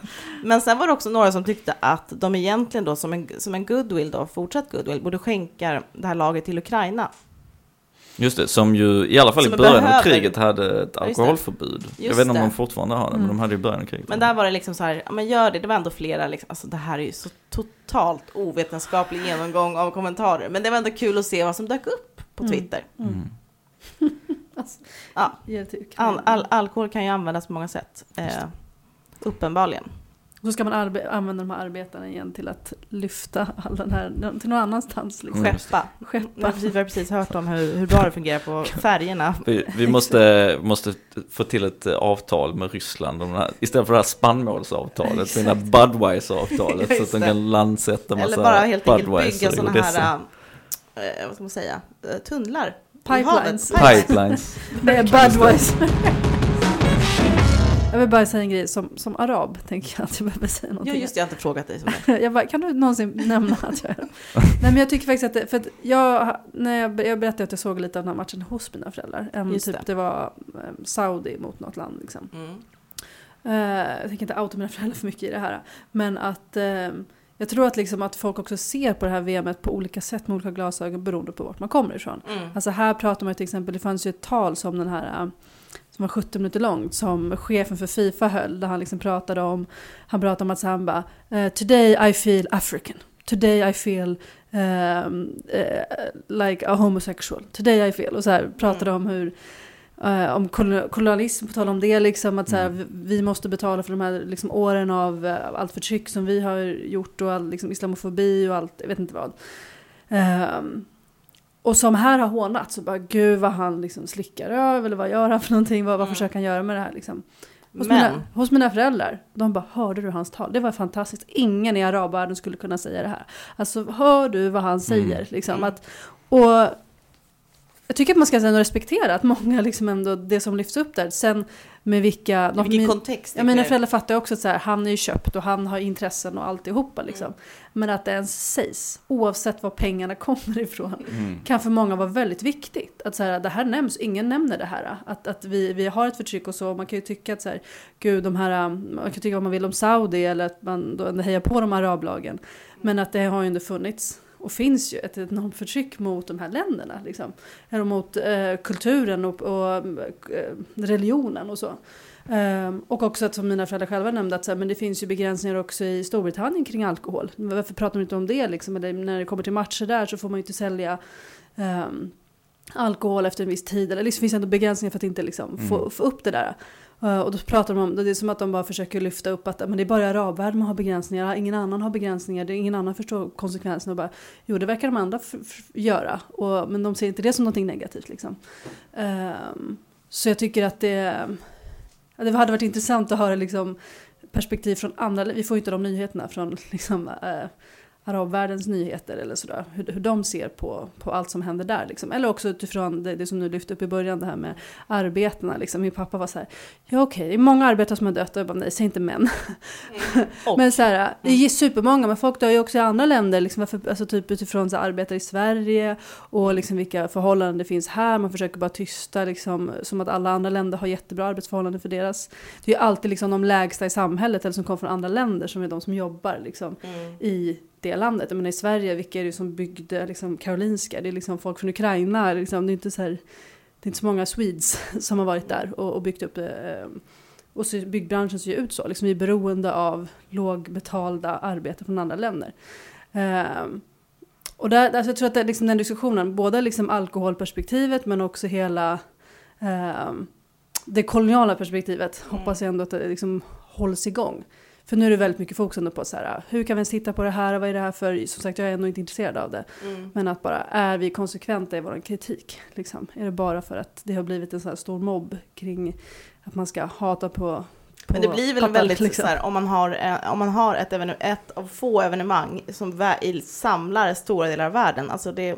Men sen var det också några som tyckte att de egentligen då som en, som en goodwill då, fortsatt goodwill, borde skänka det här laget till Ukraina. Just det, som ju i alla fall Som i början av behöver- kriget hade ett Ja, just alkoholförbud. jag vet inte om de fortfarande har det, men Mm. de hade ju i början av kriget. Men där var det liksom så här, ja men gör det, det var ändå flera, liksom, alltså det här är ju så totalt ovetenskaplig genomgång av kommentarer, men det var ändå kul att se vad som dök upp på Mm. Twitter. Mm. Alltså, Ja. All, all, alkohol kan ju användas på många sätt. Eh, uppenbarligen. Så ska man använda de här arbetarna igen till att lyfta all den här till någon annanstans. Liksom. Mm. Skeppa. Vi Skeppa. har precis, vi har precis hört om hur, hur bra det fungerar på färgerna. Vi, vi måste, måste få till ett avtal med Ryssland det här, istället för det här spannmålsavtalet, det här Budweiser-avtalet så att de kan landsätta massa Eller bara helt enkelt bygga sådana här, eh, vad ska man säga, eh, tunnlar. Pipelines. havet. Pipelines. Det är Budweiser. Jag vill bara säga en grej, som, som arab tänker jag att jag behöver säga Ja, någonting. just det, jag har inte frågat dig. Jag bara, kan du någonsin nämna att jag är Nej men jag tycker faktiskt att, det, för att jag, när jag, jag berättade att jag såg lite av den här matchen hos mina föräldrar. En, Just typ, det. det. var eh, Saudi mot något land liksom. Mm. Eh, jag tänker inte outa mina föräldrar för mycket i det här. Men att eh, jag tror att, liksom att folk också ser på det här VMet på olika sätt med olika glasögon beroende på vart man kommer ifrån. Mm. Alltså här pratar man till exempel, det fanns ju ett tal som den här eh, som var 70 minuter långt som chefen för Fifa höll där han liksom pratade om, han pratade om att så han bara eh, Today I feel African. Today I feel um, eh, like a homosexual. Today I feel. Och så här pratade om hur eh, om kol- kolonialism, på tal om det, liksom, att så här, Mm. vi- måste betala för de här liksom, åren av eh, allt förtryck som vi har gjort och all liksom, islamofobi och allt, jag vet inte vad. Ehm, och som här har hånat så bara gud vad han liksom slickar över eller vad gör han för någonting, vad, vad Mm. försöker han göra med det här liksom. Hos, Men, mina, hos mina föräldrar, de bara hörde du hans tal? Det var fantastiskt, ingen i arabvärlden skulle kunna säga det här. Alltså hör du vad han säger? Liksom, Mm. att, och jag tycker att man ska ändå respektera att många liksom ändå, det som lyfts upp där, sen med vilka... I vilken kontext? Ja, mina föräldrar fattar också att så här, han är ju köpt och han har intressen och alltihopa liksom. Mm. Men att det ens sägs, oavsett var pengarna kommer ifrån, Mm. kan för många vara väldigt viktigt. Att så här, det här nämns, ingen nämner det här. Att, att vi, vi har ett förtryck och så, man kan ju tycka att så här, gud, de här, man kan tycka vad man vill om Saudi eller att man då hejar på de arablagen. Men att det har ju inte funnits och finns ju ett enormt förtryck mot de här länderna. Liksom. Eller mot eh, kulturen och, och eh, religionen och så. Ehm, och också att som mina föräldrar själva nämnde att så här, men det finns ju begränsningar också i Storbritannien kring alkohol. Varför pratar man inte om det liksom? Eller när det kommer till matcher där så får man ju inte sälja ehm, alkohol efter en viss tid. Eller liksom finns det ändå begränsningar för att inte liksom, få, Mm. få upp det där. Eh, och då pratar de om, det är som att de bara försöker lyfta upp att men det är bara i arabvärlden man har begränsningar, ingen annan har begränsningar, det är ingen annan förstår konsekvenserna. Och bara, jo, det verkar de andra göra, och, men de ser inte det som någonting negativt. Liksom. Um, så jag tycker att det, det hade varit intressant att höra liksom, perspektiv från andra, vi får ju inte de nyheterna från liksom, uh, arabvärldens nyheter eller sådär, hur, hur de ser på, på allt som händer där. Liksom. Eller också utifrån det, det som du lyfte upp i början, det här med arbetarna. Liksom. Min pappa var så här, ja okej, det är många arbetare som har dött, och jag bara nej, säg inte män. Och- Men så här, det är supermånga, men folk dör ju också i andra länder, liksom, varför, alltså typ utifrån så här, arbetare i Sverige och liksom vilka förhållanden det finns här. Man försöker bara tysta, liksom, som att alla andra länder har jättebra arbetsförhållanden för deras. Det är ju alltid liksom, de lägsta i samhället, eller som kommer från andra länder, som är de som jobbar liksom, Mm. i det landet. Jag menar, I Sverige, vilka är det som byggde liksom, Karolinska? Det är liksom folk från Ukraina. Liksom, det, är inte så här, det är inte så många Swedes som har varit där och, och byggt upp det. eh, Och så, byggbranschen ser ju ut så. Liksom, vi är beroende av lågbetalda arbete från andra länder. Ehm, och där, alltså jag tror att det, liksom den diskussionen, både liksom alkoholperspektivet men också hela ehm, det koloniala perspektivet Mm. hoppas jag ändå att det liksom hålls igång. För nu är det väldigt mycket fokus ändå på så här, hur kan vi ens titta på det här, vad är det här för, som sagt jag är ändå inte intresserad av det. Mm. Men att bara, är vi konsekventa i vår kritik? Liksom? Är det bara för att det har blivit en så här stor mobb kring att man ska hata på, Men det blir väl Qatar, väldigt liksom. så här, om man har, eh, om man har ett, ett av få evenemang som samlar stora delar av världen. Alltså det,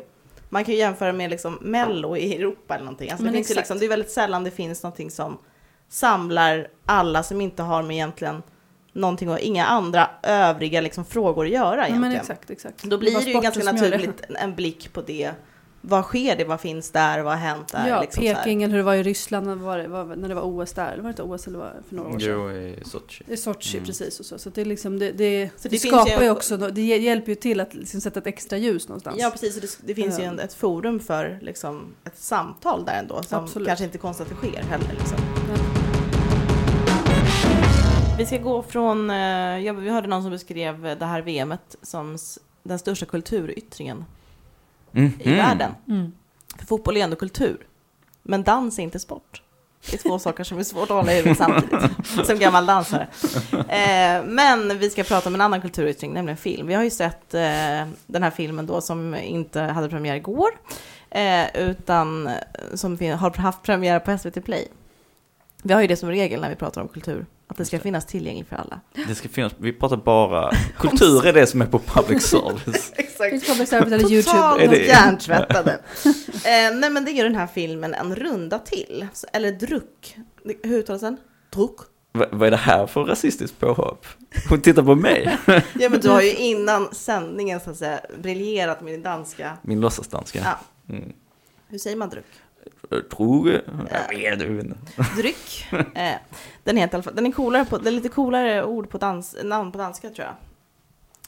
man kan ju jämföra med liksom Mello i Europa eller någonting. Alltså det, finns liksom, det är väldigt sällan det finns någonting som samlar alla som inte har med egentligen någonting och inga andra övriga liksom frågor att göra Ja, egentligen. men exakt, exakt. Då blir det ju ganska naturligt en blick på det. Vad sker det? Vad finns där? Vad har hänt där? Ja, liksom. Peking eller hur det var i Ryssland när det var, när det var OS där. Eller var det inte OS eller var det för några år sedan? Jo, i Sochi. I Sochi Mm. precis och så. Så det, liksom, det, det, Så det, skapar ju- också, det hjälper ju till att liksom sätta ett extra ljus någonstans. Ja, precis. Det, det finns ju en, ett forum för liksom, ett samtal där ändå, som Absolut. kanske inte är konstigt att det sker heller. Liksom. Ja. Vi ska gå från, eh, ja, vi hörde någon som beskrev det här VMet som den största kulturyttringen Mm. i världen. Mm. För fotboll är ändå kultur, men dans är inte sport. Det är två saker som är svårt att hålla i huvudet samtidigt, som gammal dansare. Eh, men vi ska prata om en annan kulturyttring, nämligen film. Vi har ju sett eh, den här filmen då som inte hade premiär igår, eh, utan eh, som har haft premiär på SVT Play. Vi har ju det som regel när vi pratar om kultur, att det ska finnas tillgängligt för alla. Det ska finnas, vi pratar bara, kultur är det som är på public service. Exakt. Finns public service eller YouTube. Totalt hjärntvättade. eh, nej men det är ju den här filmen En runda till, eller Druck. Hur uttalas den? Druck? Va, vad är det här för rasistiskt påhopp? Hon tittar på mig, Ja men du har ju innan sändningen så att säga briljerat med din danska. min låtsasdanska. Ja. Mm. Hur säger man druck? Tror jag vet inte. Dryck. Eh, den heter i alla fall, den är coolare på, det är lite coolare ord på dans, namn på danska tror jag.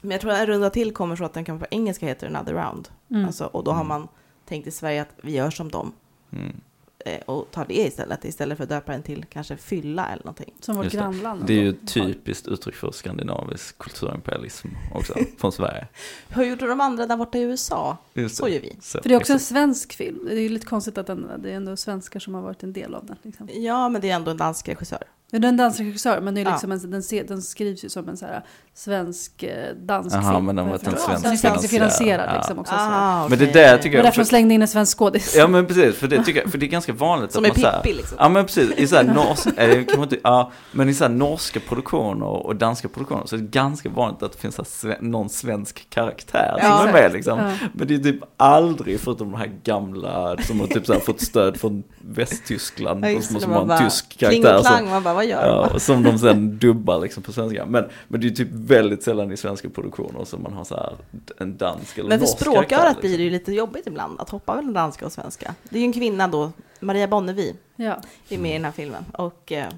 Men jag tror att en runda till kommer så att den kan på engelska heter another round. Mm. Alltså, och då har Mm. man tänkt i Sverige att vi gör som dem. Mm. Eh, och tar det istället, istället för att döpa den till kanske fylla eller någonting. Som vårt grannland. Det är ju har. typiskt uttryck för skandinavisk kulturimperialism också, från Sverige. Hur gjorde de andra där borta i USA? Just Så gör vi. Så, För det är också en exakt. svensk film. Det är ju lite konstigt att den, det är ändå svenskar som har varit en del av den. Liksom. Ja, men det är ändå en dansk regissör. Det är en dansk regissör, men det är Ja. liksom en, den, den skrivs ju som en så här svensk eh, dansk Jaha, film. men den var en svensk Den är finansierad. Ja. liksom också. så. Ah, Men det där Det tycker var jag... därför de slängde in en svensk skådis. Ja men precis, för det tycker jag, för det är ganska vanligt Som att är man här- Pippi liksom. Ja men precis, i så här norsk, eller kanske inte, ja, men i så här norska produktioner och danska produktioner så är det ganska vanligt att det finns så här någon svensk karaktär Ja, som är med liksom. Ja. Men det är typ aldrig, förutom de här gamla som har typ så här fått stöd från Västtyskland, Ja, och som, har en tysk Kling karaktär. och Som, klang, man bara, vad gör ja, som de sen dubbar liksom på svenska. Men, men det är typ väldigt sällan i svenska produktioner som man har så här en dansk eller Men för norsk språkörat karaktär, blir det liksom. ju lite jobbigt ibland att hoppa mellan danska och svenska. Det är ju en kvinna då, Maria Bonnevie, Ja. är med i den här filmen och eh,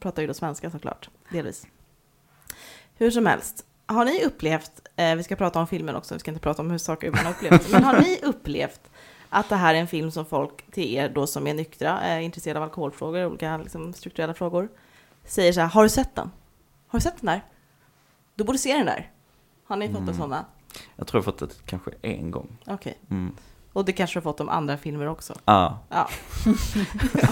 pratar ju då svenska såklart, delvis. Hur som helst, har ni upplevt, eh, vi ska prata om filmen också, vi ska inte prata om hur saker man har upplevt, men har ni upplevt att det här är en film som folk till er då som är nyktra, är intresserade av alkoholfrågor, olika liksom, strukturella frågor, säger så här, har du sett den? Har du sett den där? Du borde se den där. Har ni fått Mm. en sådana? Jag tror jag har fått det kanske en gång. Okej. Mm. Och det kanske du har fått om andra filmer också? Ah. Ja.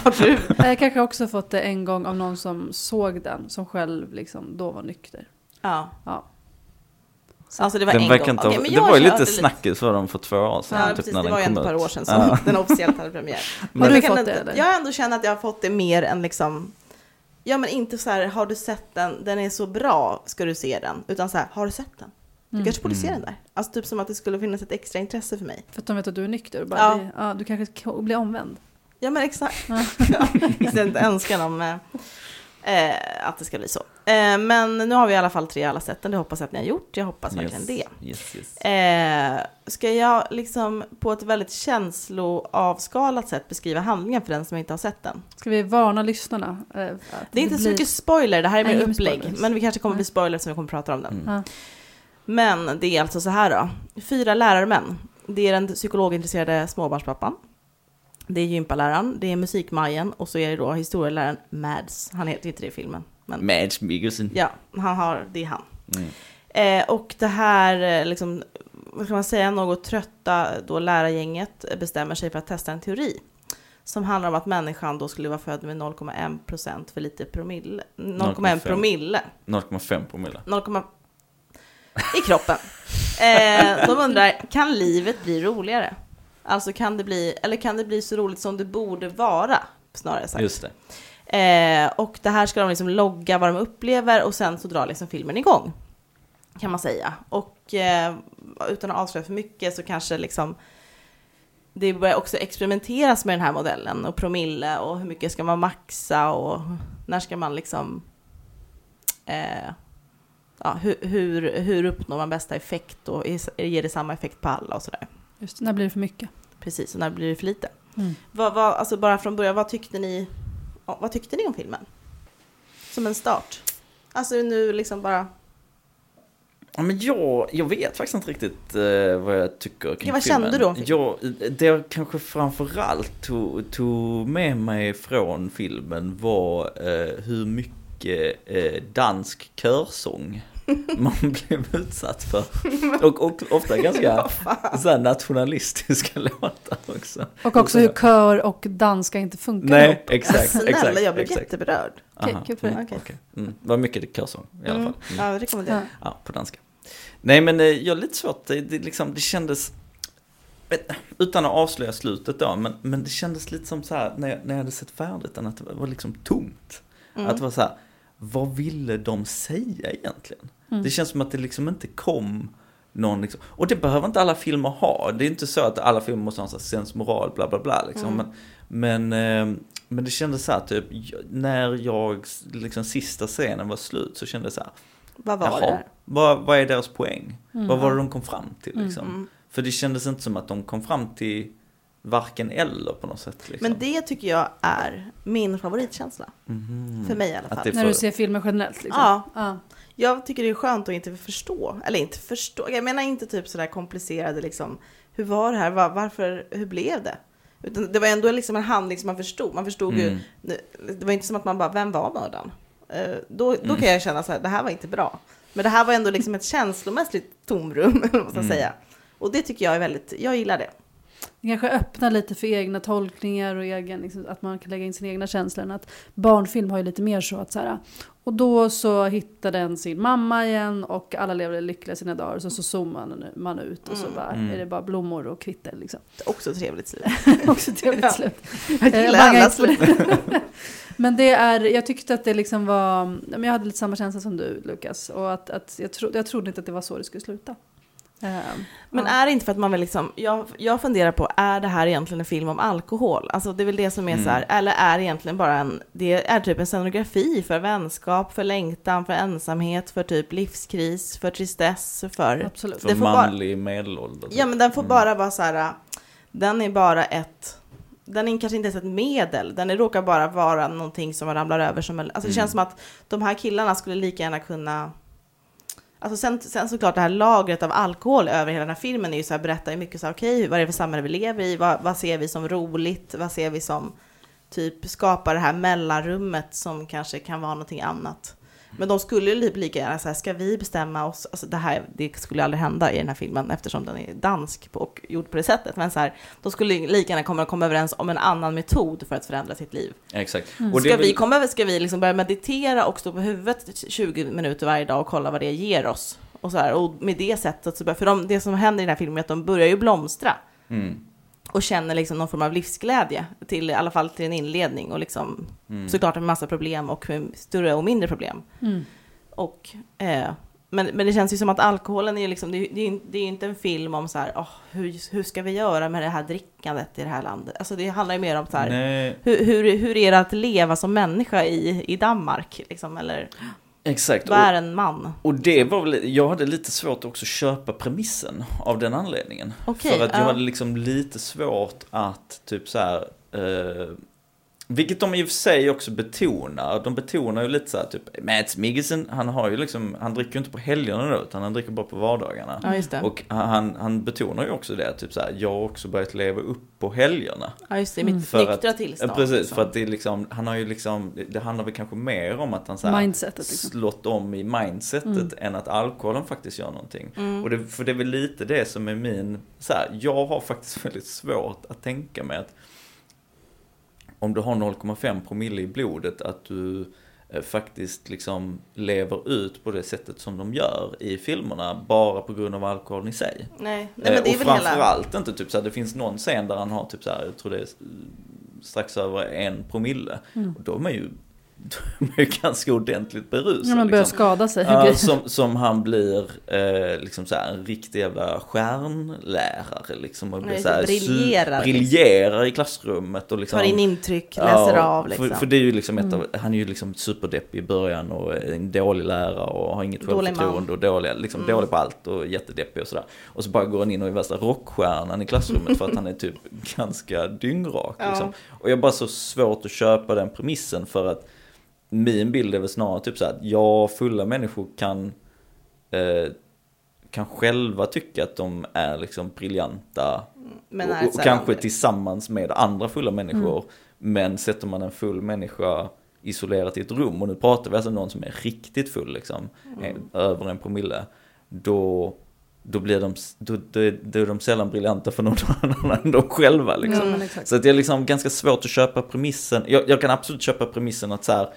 har du? Jag kanske också fått det en gång av någon som såg den, som själv liksom då var nykter. Ja. Ja. Alltså det var Den en gång. inte ha, men det jag var ju lite snackis för dem för två år sedan. Ja, typ, precis. när Det den var ju ett par år sedan som den officiellt hade premiär. Har Men du jag, kan fått inte, det, eller? jag har ändå känt att jag har fått det mer än liksom, ja men inte så här, har du sett den, den är så bra, ska du se den? Utan så här, har du sett den? Du Mm. kanske borde se Mm. den där. Alltså typ som att det skulle finnas ett extra intresse för mig. För att de vet att du är nykter. Och bara Ja. blir, ja, du kanske blir omvänd. Ja men exakt. Ja. ja, istället önskan om eh, att det ska bli så. Eh, men nu har vi i alla fall tre alla sett den, det hoppas jag att ni har gjort. Jag hoppas verkligen det. Yes, yes. Eh, ska jag liksom på ett väldigt känsloavskalat sätt beskriva handlingen för den som inte har sett den? Ska vi varna lyssnarna? eh, att Det är inte så blir- mycket spoiler, det här är mer upplägg. spoilers. Men vi kanske kommer Nej. bli spoiler som vi kommer prata om den. Mm. Men det är alltså så här då. Fyra lärarmän. Det är den psykologintresserade småbarnspappan. Det är gympaläraren, det är musikmajen och så är det då historieläraren Mads. Han heter inte det i filmen. Men Mads Mikkelsen. ja, han har, det är han. Mm. Eh, och det här, eh, liksom, vad ska man säga, något trötta då lärargänget bestämmer sig för att testa en teori. Som handlar om att människan då skulle vara född med 0,1% för lite promille. 0,1 0,5. promille. 0,5 promille. 0, i kroppen. Eh, de undrar, kan livet bli roligare? Alltså kan det bli, eller kan det bli så roligt som det borde vara? Snarare sagt. Just det. Eh, och det här ska de liksom logga vad de upplever och sen så drar liksom filmen igång. Kan man säga. Och eh, utan att avslöja för mycket så kanske liksom det börjar också experimenteras med den här modellen och promille och hur mycket ska man maxa och när ska man liksom eh, ja, hur, hur, hur uppnår man bästa effekt och ger det samma effekt på alla och sådär. Just det, när blir det för mycket? Precis, och när blir det för lite? Mm. Vad, vad, alltså bara från början, vad tyckte ni, vad tyckte ni om filmen? Som en start. Alltså nu liksom bara, Ja, men jag, jag vet faktiskt inte riktigt eh, vad jag tycker kring Ja, vad filmen. kände du om filmen? Jag, det jag kanske framförallt tog, tog med mig från filmen var eh, hur mycket eh, dansk körsång man blev utsatt för. Och, och ofta ganska så här nationalistiska låtar också. Och också hur kör och danska inte funkar Nej, ihop. exakt. snälla exakt, jag blev exakt. jätteberörd. Okej, kul för dig. mm. Mm, det var mycket körsång i alla Mm. fall. Mm. Ja, det rekommenderar Ja. på danska. Nej, men eh, jag har lite svårt, det, det, liksom, det kändes, utan att avslöja slutet då, men, men det kändes lite som så här, när jag, när jag hade sett färdigt den, att det var liksom tomt. Mm. Att det var så här, vad ville de säga egentligen? Mm. Det känns som att det liksom inte kom någon, liksom, och det behöver inte alla filmer ha. Det är inte så att alla filmer måste ha en sensmoral, bla bla bla liksom. Mm. Men, men, eh, men det kändes så här, typ, när jag, liksom sista scenen var slut så kände jag så här, Vad var Jaha, det vad, vad är deras poäng? Mm. Vad var det de kom fram till Mm. liksom? Mm. För det kändes inte som att de kom fram till varken eller på något sätt. Liksom. Men det tycker jag är min favoritkänsla. Mhm. För mig i alla fall. det- När du ser filmer generellt liksom. Ja. ja. Jag tycker det är skönt att inte förstå, eller inte förstå, jag menar inte typ sådär komplicerade liksom, hur var det här, Var, varför, hur blev det? Utan det var ändå liksom en handling som man förstod, man förstod ju, Mm. det var inte som att man bara, vem var mördaren? Eh, Då, då Mm. kan jag känna så här, det här var inte bra. Men det här var ändå liksom ett känslomässigt tomrum, man ska Mm. säga. Och det tycker jag är väldigt, jag gillar det. Det kanske öppnar lite för egna tolkningar och egen, liksom, att man kan lägga in sina egna känslor. Att barnfilm har ju lite mer så att så här, och då så hittar den sin mamma igen och alla lever lyckliga sina dagar. Så, så zoomar man, ut och så bara, Mm. är det bara blommor och kvitter liksom. Också trevligt slut. Också trevligt Ja. slut. Jag Eh, gillar inte på det. Men det är, jag tyckte att det liksom var, jag hade lite samma känsla som du Lukas. Och att, att jag, tro, jag trodde inte att det var så det skulle sluta. Eh, Men är det inte för att man vill liksom, jag, jag funderar på, är det här egentligen en film om alkohol? Alltså det är väl det som är Mm. så här, eller är det egentligen bara en, det är typ en scenografi för vänskap, för längtan, för ensamhet, för typ livskris, för tristess, för... Absolut. För Det får bara- manlig medelålder. typ. Ja men den får Mm. bara vara så här, den är bara ett, den är kanske inte ens ett medel, den är, råkar bara vara någonting som ramlar över som alltså det Mm. känns som att de här killarna skulle lika gärna kunna Alltså sen, sen såklart det här lagret av alkohol över hela den här filmen är ju så här, berättar ju mycket så här, okej, vad är det för samhälle vi lever i? Vad, vad ser vi som roligt? Vad ser vi som typ skapar det här mellanrummet som kanske kan vara någonting annat? Men de skulle ju lika gärna säga, ska vi bestämma oss? Alltså det här, det skulle aldrig hända i den här filmen eftersom den är dansk och gjord på det sättet. Men så här, de skulle lika gärna komma, komma överens om en annan metod för att förändra sitt liv. Exakt. Mm. Ska vi, komma, över- ska vi liksom börja meditera och stå på huvudet 20 minuter varje dag och kolla vad det ger oss? Och, så här, och med det sättet, så bör, för de, det som händer i den här filmen är att de börjar ju blomstra Mm. Och känner liksom någon form av livsglädje, till, i alla fall till en inledning och liksom Mm. såklart med massa problem och större och mindre problem. Mm. Och, eh, men, men det känns ju som att alkoholen är ju liksom, det är, det är, det är ju inte en film om så här, åh, hur, hur ska vi göra med det här drickandet i det här landet? Alltså det handlar ju mer om så här, hur, hur, hur är det att leva som människa i, i Danmark? Liksom, eller exakt. vad är en man? och det var väl, jag hade lite svårt också att köpa premissen av den anledningen. Okej, För att jag ja. hade liksom lite svårt att typ så här, eh, vilket de i och för sig också betonar. De betonar ju lite så här typ, Mats Mikkelsen, han har ju liksom, han dricker ju inte på helgerna då, utan han dricker bara på vardagarna. Ja, just det. Och han, han betonar ju också det, typ så här, jag har också börjat leva upp på helgerna. ja, just det, Mm. mitt För nyktra tillstånd. Precis, liksom. för att det är liksom, han har ju liksom, det- det handlar väl kanske mer om att han så här, Mindsetet liksom. slått om i mindsetet Mm. än att alkoholen faktiskt gör någonting. Mm. Och det, för det är väl lite det som är min, så här, jag har faktiskt väldigt svårt att tänka mig att om du har 0,5 promille i blodet att du eh, faktiskt liksom lever ut på det sättet som de gör i filmerna bara på grund av alkoholen i sig. Nej, nej men det är Eh, och väl hela... framförallt inte typ så här, det finns någon scen där han har typ så här, jag tror det är strax över en promille. Mm. Och då är man ju, då är ganska ordentligt berusad. Ja, man börjar liksom. skada sig. Ja, som, som han blir eh, liksom så här, en riktig jävla stjärnlärare liksom. Och blir Nej, så här, briljerar, su- briljerar i klassrummet och liksom. Tar in intryck, Ja, läser av liksom. För, för det är ju liksom ett Mm. av, han är ju liksom superdeppig i början och en dålig lärare och har inget självförtroende och dålig, liksom Mm. dålig på allt och jättedeppig och sådär. Och så bara går han in och är värsta rockstjärnan i klassrummet för att han är typ ganska dyngrak Ja. liksom. Och jag har bara så svårt att köpa den premissen för att min bild är väl snarare typ så att ja, fulla människor kan eh, kan själva tycka att de är liksom briljanta men och, är och kanske tillsammans med andra fulla människor. Mm. Men sätter man en full människa isolerat i ett rum, och nu pratar vi alltså om någon som är riktigt full, liksom, Mm. eh, över en promille, då, då, blir de, då, då, då är de sällan briljanta för någon annan än de själva. Liksom. Exakt. Så att det är liksom ganska svårt att köpa premissen. Jag, jag kan absolut köpa premissen att så här,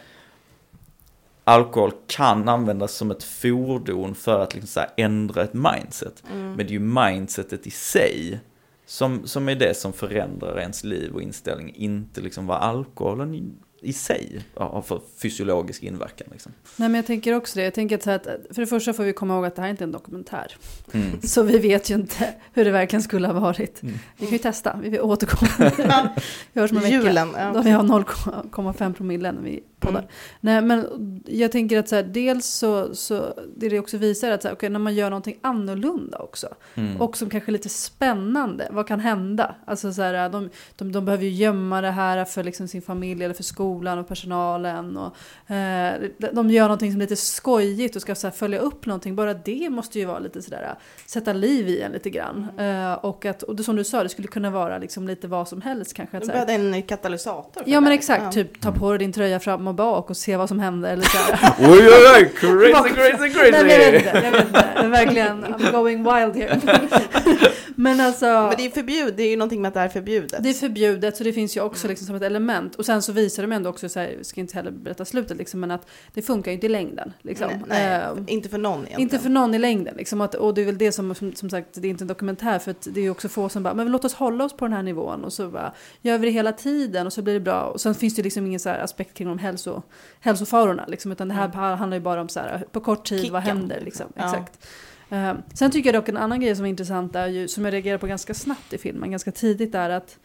alkohol kan användas som ett fordon för att liksom så här ändra ett mindset. Mm. Men det är ju mindsetet i sig som, som är det som förändrar ens liv och inställning, inte liksom vad alkoholen i, i sig har för fysiologisk inverkan. Liksom. Nej men jag tänker också det. Jag tänker att, så här att för det första får vi komma ihåg att det här är inte en dokumentär. Mm. Så vi vet ju inte hur det verkligen skulle ha varit. Mm. Vi kan ju testa, vi återkommer. vi hörs om en vecka. Julen, ja. Då vi har 0,5 promille när vi poddar. Mm. Nej men jag tänker att så här, dels så, så det det också visar att så här, okay, när man gör någonting annorlunda också. Mm. Och som kanske är lite spännande. Vad kan hända? Alltså så här, de, de, de behöver ju gömma det här för liksom sin familj eller för skolan och personalen. Och, eh, de- gör någonting som är lite skojigt och ska så här, följa upp någonting. Bara det måste ju vara lite sådär, sätta liv i en lite grann. Eh, och att, och det, som du sa, det skulle kunna vara liksom lite vad som helst kanske. Att, Du så här, behövde en katalysator. Ja men exakt, Ja. typ ta på dig din tröja fram och bak och se vad som händer. Eller så här. Oj, oj, oj, crazy, crazy, Nej, men jag vet crazy! inte, jag vet inte. Det är verkligen, I'm going wild here. men alltså, Men det är förbjudet, det är ju någonting med att det är förbjudet. det är förbjudet så det finns ju också Mm. liksom som ett element. Och sen så visar de ändå också, så här, ska inte heller berätta slutet, liksom, men att det funkar ju inte i längden. Liksom. nej, nej, Eh, inte för någon egentligen. inte för någon i längden. Liksom, att, och det är väl det som, som, som sagt, det är inte en dokumentär för att det är ju också få som bara, men låt oss hålla oss på den här nivån och så bara, gör vi det hela tiden och så blir det bra. Och sen finns det liksom ingen så här aspekt kring de hälso, hälsofarorna, liksom, utan det här Mm. handlar ju bara om så här, på kort tid, vad Kicken, händer? Liksom. Ja. Exakt. Eh, sen tycker jag dock en annan grej som är intressant, är ju, som jag reagerar på ganska snabbt i filmen, ganska tidigt, är att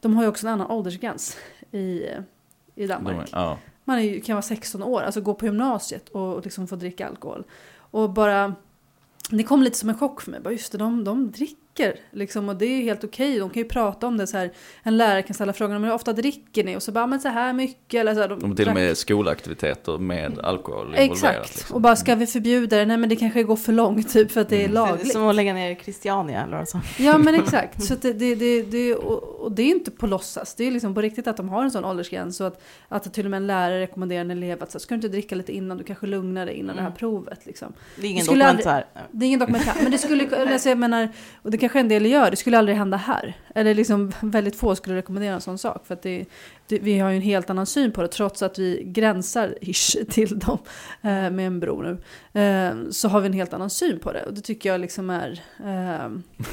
de har ju också en annan åldersgräns i, i Danmark. Ja. Man är, kan vara 16 år, alltså gå på gymnasiet och, och liksom få dricka alkohol. Och bara, det kom lite som en chock för mig. Bara just det, de, de dricker liksom och det är helt okej. De kan ju prata om det så här. En lärare kan ställa frågan, men hur ofta dricker ni? Och så bara, men så här mycket. Eller så här, de, De har till och med skolaktiviteter med alkohol involverat. Exakt. Liksom. Och bara, ska vi förbjuda det? Nej men det kanske går för långt typ för att det är Mm. Det är lagligt. som att lägga ner Christiania eller så. Ja men exakt. Så att det, det, det, det, och, och det är inte på låtsas. Det är liksom på riktigt att de har en sån åldersgräns. Så att, att till och med en lärare rekommenderar en elev att så, här, ska du inte dricka lite innan, du kanske lugnar dig innan det här Mm. provet. Liksom. Det är ingen dokumentär. Det är ingen dokumentär, men det skulle, eller alltså jag menar, och det kanske en del gör, det skulle aldrig hända här. Eller liksom väldigt få skulle rekommendera en sån sak. För att det, det, vi har ju en helt annan syn på det, trots att vi gränsar ish till dem eh, med en bro nu. Eh, så har vi en helt annan syn på det. Och det tycker jag liksom är, eh,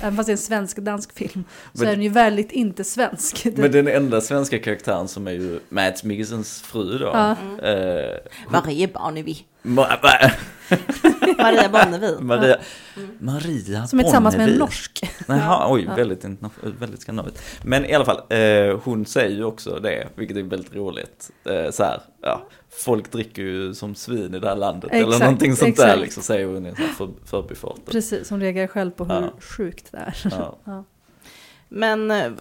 även fast det är en svensk-dansk film, så Men- är den ju väldigt inte svensk. Men den enda svenska karaktären som är ju Mads Mikkelsens fru då. Ja. Eh, Maria Barnevi. Ma- ma- Maria Barnevi. Maria, Maria Som är tillsammans med en Bonnevie. norsk. Jaha, oj, väldigt, väldigt skandinaviskt. Men i alla fall, eh, hon säger ju också det, vilket är väldigt roligt. Eh, så här, ja, folk dricker ju som svin i det här landet. eller Exakt, någonting sånt där exakt. liksom, säger hon i en sån här för, förbifart. Precis, som reagerar själv på hur Ja. sjukt det är. Ja. Men eh,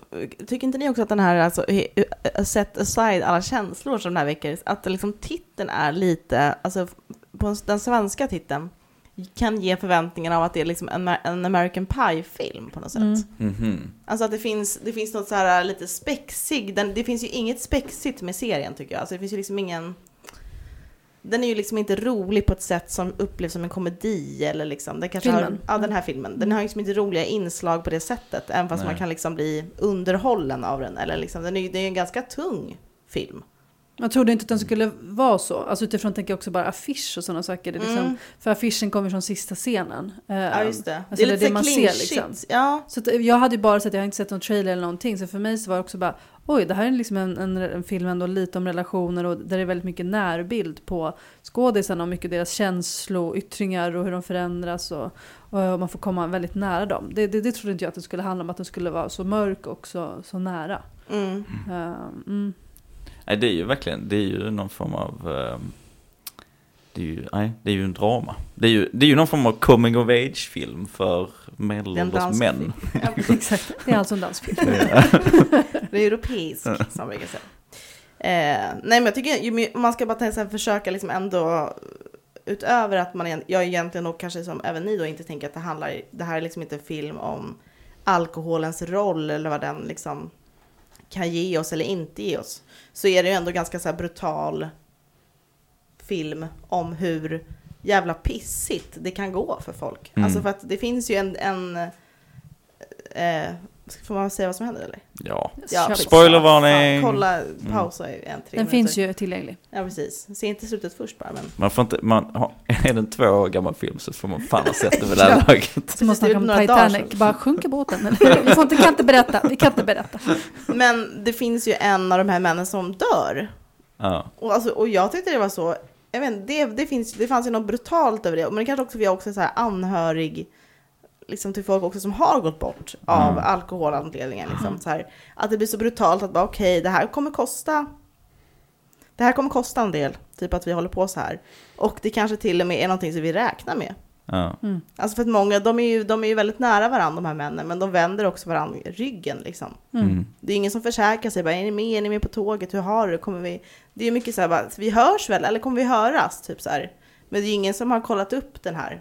tycker inte ni också att den här, alltså, he- eh, set aside alla känslor som den här väcker, att liksom titeln är lite, alltså på den svenska titeln, kan ge förväntningar av att det är liksom en, en American Pie-film på något sätt. Mm. Mhm. Alltså att det finns, det finns något så här lite spexig, den, det finns ju inget spexigt med serien tycker jag. Alltså det finns ju liksom ingen... Den är ju liksom inte rolig på ett sätt som upplevs som en komedi eller liksom. Den kanske Filmen. Har, ja, den här filmen. Den har ju liksom inte roliga inslag på det sättet. Även fast Nej. man kan liksom bli underhållen av den. Eller liksom, den är ju det är en ganska tung film. Jag trodde inte att den skulle vara så. Alltså utifrån tänker jag också bara affisch och sådana saker. Det är liksom, Mm. För affischen kommer från sista scenen. Eh, Ja, just det. Alltså det är lite man clean ser, liksom. Ja. Så att jag hade ju bara sett, jag har inte sett någon trailer eller någonting. Så för mig så var det också bara, oj det här är liksom en, en, en film ändå lite om relationer och där det är väldigt mycket närbild på skådisarna och mycket deras känsloyttringar och hur de förändras och, och man får komma väldigt nära dem. Det, det, det trodde inte jag att det skulle handla om, att den skulle vara så mörk och så, så nära. Mm. Eh, mm. Nej, det är ju verkligen, det är ju någon form av, ehm, det är ju, nej, det är ju en drama. Det är ju, det är ju någon form av coming of age-film för medelålders män. film. Exakt, det är alltså en dansfilm. Det är europeisk, som man brukar säga. Eh, nej, men jag tycker man ska bara tänka, försöka liksom ändå, utöver att man, jag egentligen och kanske som även ni då inte tänker att det handlar, det här är liksom inte en film om alkoholens roll eller vad den liksom kan ge oss eller inte ge oss. Så är det ju ändå ganska så brutal film om hur jävla pissigt det kan gå för folk. Mm. Alltså för att det finns ju en, en eh, får man säga vad som händer eller? Ja, Ja. Spoilervarning! Kolla, pausa i en tre Den minuter. finns ju tillgänglig. Ja, precis. Se inte slutet först bara, men... man får inte, man har, är den två år gammal film så får man fan ha sett den vid det här laget. Precis, det är snacka om dagar Titanic, sedan. bara sjunker båten. Vi får inte, kan inte berätta, vi kan inte berätta. Men det finns ju en av de här männen som dör. Ja, Och, alltså, och jag tyckte det var så... Jag vet inte, det, det, finns, det fanns ju något brutalt över det. Men det kanske också vi också är så här anhörig liksom till folk också som har gått bort av Mm. alkoholanledningen. Liksom, så här, att det blir så brutalt att bara okej, det här kommer kosta det här kommer kosta en del, typ att vi håller på så här. Och det kanske till och med är någonting som vi räknar med. Ja. Mm. Alltså för att många, de är ju, de är ju väldigt nära varandra de här männen, men de vänder också varandra ryggen liksom. Mm. Mm. Det är ingen som försäkrar sig, bara är ni med, är ni med på tåget, hur har du det, kommer vi? Det är ju mycket så här, bara, vi hörs väl, eller kommer vi höras? Typ så här. Men det är ingen som har kollat upp den här,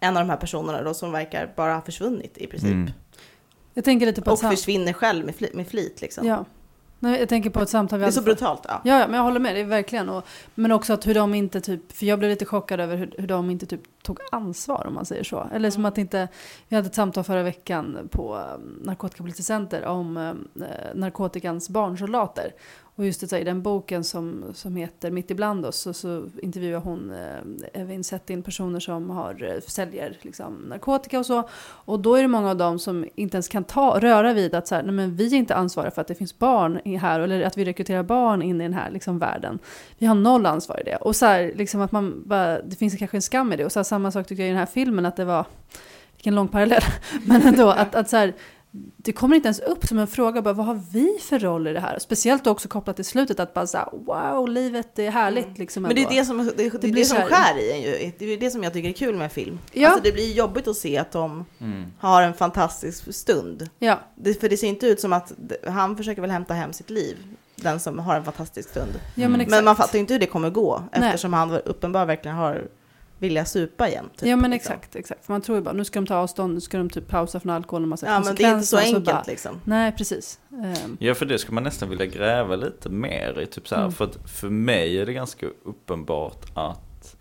en av de här personerna då som verkar bara ha försvunnit i princip. Mm. Jag tänker lite på Och försvinner själv med, flit, med flit liksom. Ja. Nej, jag tänker på ett samtal vi Det är så brutalt. Ja. Ja, men jag håller med, det är verkligen. Och, men också att hur de inte typ, för jag blev lite chockad över hur, hur de inte typ tog ansvar om man säger så. Eller som att inte, vi hade ett samtal förra veckan på um, Narkotikapolitiskt center om um, eh, narkotikans barnsoldater. Och just det, så i den boken som, som heter Mitt ibland oss så, så intervjuar hon eh, Evin Settin personer som har, eh, säljer liksom, narkotika och så. Och då är det många av dem som inte ens kan ta, röra vid att så här, nej, men vi är inte ansvariga för att det finns barn i här eller att vi rekryterar barn in i den här liksom, världen. Vi har noll ansvar i det. Och så här, liksom att man bara, det finns kanske en skam i det. Och så här, samma sak tycker jag i den här filmen att det var, vilken lång parallell, men ändå att, att så här, det kommer inte ens upp som en fråga, bara, vad har vi för roll i det här? Speciellt också kopplat till slutet, att bara så här, wow, livet är härligt. Liksom Men det är det som, det, det, är blir det som skär i en ju. Det är det som jag tycker är kul med film. Ja. Alltså det blir jobbigt att se att de Mm. har en fantastisk stund. Ja, Det, för det ser inte ut som att det- han försöker väl hämta hem sitt liv, den som har en fantastisk stund. ja men Mm. Men man fattar ju inte hur det kommer gå, Nej. eftersom han uppenbarligen verkligen har vilja supa igen. typ, ja men liksom. exakt, exakt. För man tror ju bara, nu ska de ta avstånd, nu ska de typ pausa från alkohol och massa Ja, men det är inte så enkelt bara, liksom. Nej, precis. Ehm, Ja, för det skulle man nästan vilja gräva lite mer i. Typ så här, Mm. För att för mig är det ganska uppenbart att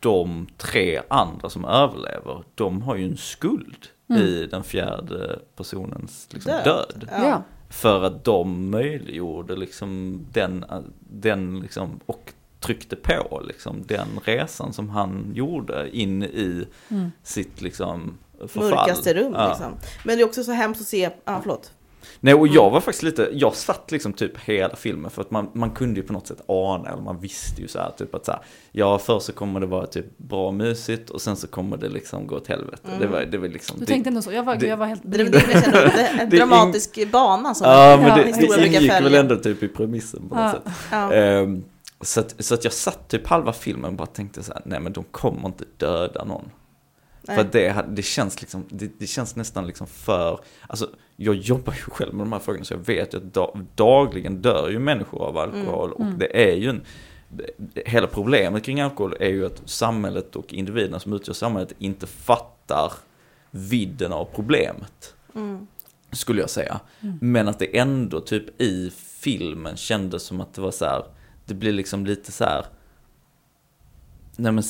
de tre andra som överlever, de har ju en skuld Mm. i den fjärde personens liksom, Död. död. ja. Ja. För att de möjliggjorde liksom den, den liksom, och tryckte på liksom den resan som han gjorde in i Mm. sitt liksom förfall. Mörkaste rum Ja. liksom. Men det är också så hemskt att se, ja förlåt. Nej och jag Mm. var faktiskt lite, jag satt liksom typ hela filmen för att man, man kunde ju på något sätt ana, eller man visste ju så här typ att så här, ja först så kommer det vara typ bra och mysigt och sen så kommer det liksom gå åt helvete. Mm. Det var, det var liksom, Du det, tänkte ändå så, jag var, det- jag var helt Det, det, det, det, det, en dramatisk bana som ja en men det, det brukar ingick väl ändå typ i premissen på något Ja. sätt. Ja. Ehm, så, att, så att jag satt typ halva filmen och bara tänkte så här, nej men de kommer inte döda någon. Nej. För det, det, känns liksom, det, det känns nästan liksom för, alltså jag jobbar ju själv med de här frågorna så jag vet ju att da, dagligen dör ju människor av alkohol och Mm. det är ju en, hela problemet kring alkohol är ju att samhället och individerna som utgör samhället inte fattar vidden av problemet, Mm. skulle jag säga. Mm. Men att det ändå typ i filmen kändes som att det var så här, det blir liksom lite så här, nej men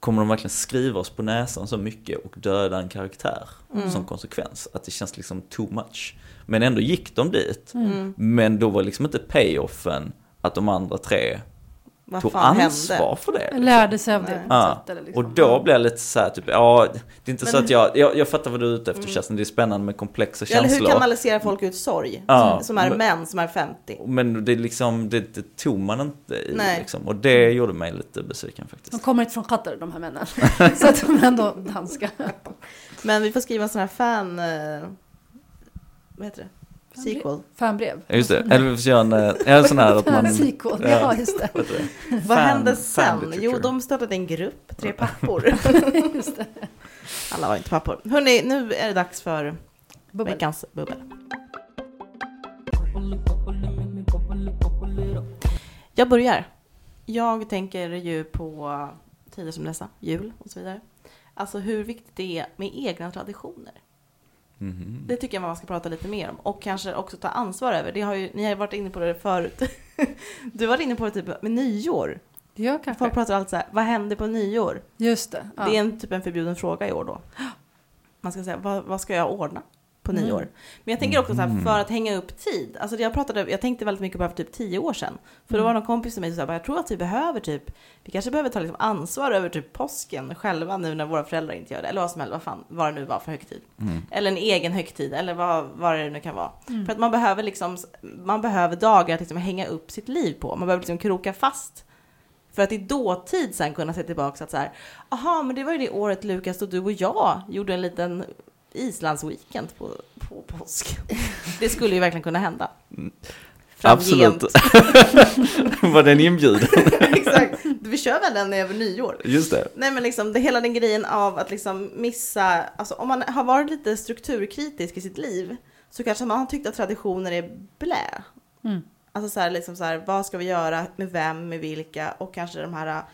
kommer de verkligen skriva oss på näsan så mycket och döda en karaktär Mm. som konsekvens? Att det känns liksom too much. Men ändå gick de dit. Mm. Men då var liksom inte payoffen att de andra tre Vad tog fan ansvar hände? för det. Lärde sig av det Ja, sätt. Liksom. Och då blir jag lite så här, typ, ja, det är inte så Men- att jag, jag, jag fattar vad du är ute efter Mm. Kerstin, det är spännande med komplexa Eller hur känslor. kanaliserar folk ut sorg? Ja, som är men- män som är 50. Men det, är liksom, det, det tog man inte i Nej. liksom. Och det gjorde mig lite besviken De faktiskt. kommer inte från Qatar de här männen. så att de är ändå danska. Men vi får skriva en sån här fan... Eh, vad heter det? Sequel. Fanbrev. Ja, Just det, eller vi får göra en, en sån här att man... Sequel, Ja. ja just det. Vad det? Vad hände sen? Jo, de startade en grupp, tre pappor. just det. Alla var inte pappor. Hörni, nu är det dags för Bubbel. veckans bubbel. Jag börjar. Jag tänker ju på tider som dessa, jul och så vidare. Alltså hur viktigt det är med egna traditioner. Mhm. Det tycker jag man ska prata lite mer om. Och kanske också ta ansvar över. Det har ju, ni har ju varit inne på det förut. Du var inne på det typ med nyår. Ja, kanske. Folk pratar alltid så här, vad händer på nyår? Just det. Ja. Det är en typ en förbjuden fråga i år då. Man ska säga, vad, vad ska jag ordna på Mm. nyår? Men jag tänker också så här, Mm. för att hänga upp tid. Alltså det jag pratade, jag tänkte väldigt mycket på det för typ tio år sedan. För då Mm. var någon kompis till mig som sa, jag tror att vi behöver typ, vi kanske behöver ta liksom ansvar över typ påsken själva nu när våra föräldrar inte gör det. Eller vad som helst, vad, fan, vad det nu var för högtid. Mm. Eller en egen högtid, eller vad, vad det nu kan vara. Mm. För att man behöver liksom, man behöver dagar att liksom hänga upp sitt liv på. Man behöver liksom kroka fast. För att i dåtid sen kunna se tillbaka att så här, aha, men det var ju det året Lukas och du och jag gjorde en liten Islandsweekend på, på påsk. Det skulle ju verkligen kunna hända. Absolut. Var den inbjuden? Exakt. Vi kör väl den över nyår. Just det. Nej men liksom det hela den grejen av att liksom missa, alltså om man har varit lite strukturkritisk i sitt liv så kanske man har tyckt att traditioner är blä. Mm. Alltså så här, liksom så här, vad ska vi göra, med vem, med vilka och kanske de här uh,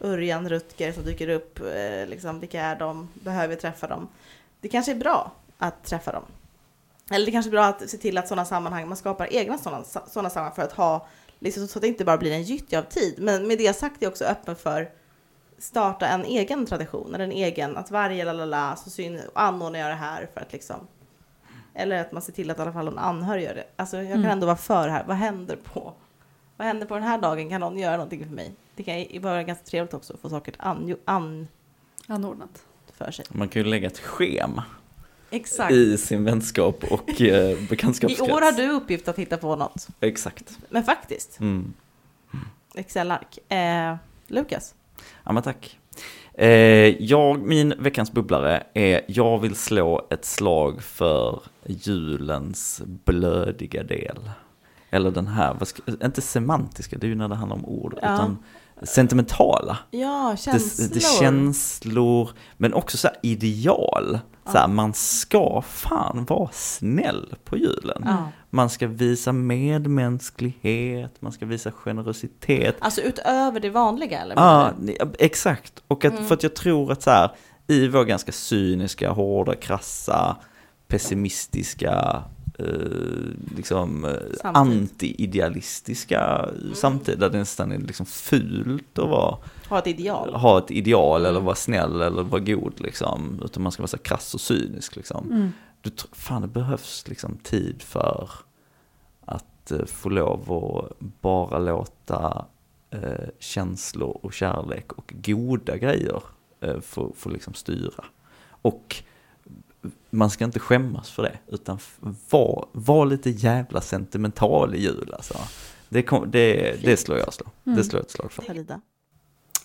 Örjan, Rutger som dyker upp, eh, liksom, vilka är de, behöver vi träffa dem? Det kanske är bra att träffa dem. Eller det kanske är bra att se till att sådana sammanhang, man skapar egna sådana, sådana sammanhang för att ha, liksom, så att det inte bara blir en gyttja av tid. Men med det sagt är jag också öppen för starta en egen tradition, eller en egen, att varje lalala så syn, anordnar jag det här för att liksom eller att man ser till att i alla fall någon anhörig gör det. Alltså jag kan Mm. ändå vara för här. Vad händer på vad händer på den här dagen? Kan någon göra någonting för mig? Det kan vara ganska trevligt också att få saker an, an Anordnat. För sig. Man kan ju lägga ett schema Exakt. i sin vänskap och eh, I bekantskapskrets. år har du uppgift att hitta på något. Exakt. Men faktiskt, Mm. Excel-ark. Eh, Lukas? Ja men tack. Eh, jag, min veckans bubblare är, jag vill slå ett slag för julens blödiga del. Eller den här, ska, inte semantiska, det är ju när det handlar om ord, Ja. utan sentimentala. Ja, känslor. Det, det känslor, men också så ideal. Så här, man ska fan vara snäll på julen. Ja. Man ska visa medmänsklighet, man ska visa generositet. Alltså utöver det vanliga eller? Ja, exakt. Och att, för att jag tror att så här, i vår ganska cyniska, hårda, krassa, pessimistiska, liksom eh, anti-idealistiska samtid, där det nästan är liksom fult att vara, Ha ett ideal. ha ett ideal eller vara snäll eller vara god liksom, utan man ska vara så krass och cynisk liksom. Mm. Du, fan det behövs liksom tid för att eh, få lov att bara låta eh, känslor och kärlek och goda grejer eh, få, få liksom styra. Och man ska inte skämmas för det, utan var, var lite jävla sentimental i jul alltså. Det, kom, det, det slår jag slå. Det Mm. slår jag ett slag för. Farida.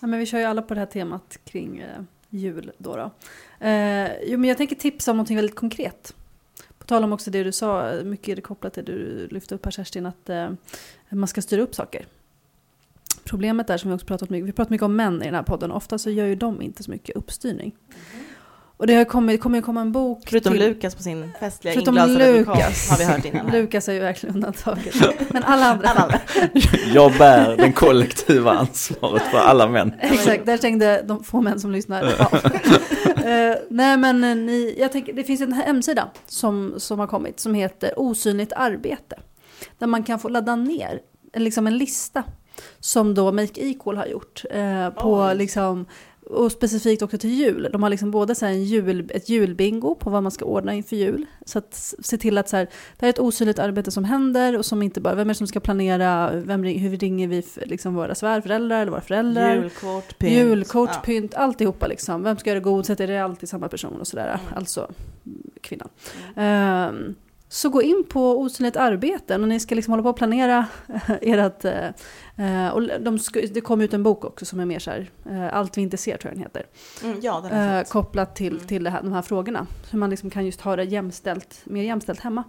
Ja, men vi kör ju alla på det här temat kring eh, jul då. då. Eh, jo, men jag tänker tipsa om någonting väldigt konkret. På tal om också det du sa, mycket är det kopplat till det du lyfte upp här Kerstin, att eh, man ska styra upp saker. Problemet är som vi också pratat mycket, vi pratar mycket om män i den här podden, ofta så gör ju de inte så mycket uppstyrning. Och det har kommit, kommer ju komma en bok Förutom till- Lukas på sin festliga Förutom inglasade Lukas. vulkan har vi hört innan. Lukas är ju verkligen undantaget. Men alla andra. Alla andra. Jag bär den kollektiva ansvaret för alla män. Exakt, där stängde de få män som lyssnar. Eh, nej men eh, ni, jag tänker, det finns en hemsida som, som har kommit som heter Osynligt arbete. Där man kan få ladda ner en, liksom en lista som då Make Equal har gjort. Eh, på Oj. liksom, och specifikt också till jul. De har liksom både så en jul, ett julbingo på vad man ska ordna inför jul. Så att se till att så här, det här är ett osynligt arbete som händer och som inte bara, vem är det som ska planera, vem, hur ringer vi liksom våra svärföräldrar eller våra föräldrar. Julkort, pynt. Julkort, Ja. pynt, alltihopa liksom. Vem ska göra godiset? Är det alltid samma person och sådär? Alltså mm, kvinnan. Så gå in på osynligt arbete och ni ska liksom hålla på att planera ert... Uh, och de ska, det kom ut en bok också som är mer så här, eh, Allt vi inte ser tror jag den heter. Mm, ja, den sett. kopplat till, Mm. till det här, de här frågorna. Hur man liksom kan just ha det jämställt, mer jämställt hemma.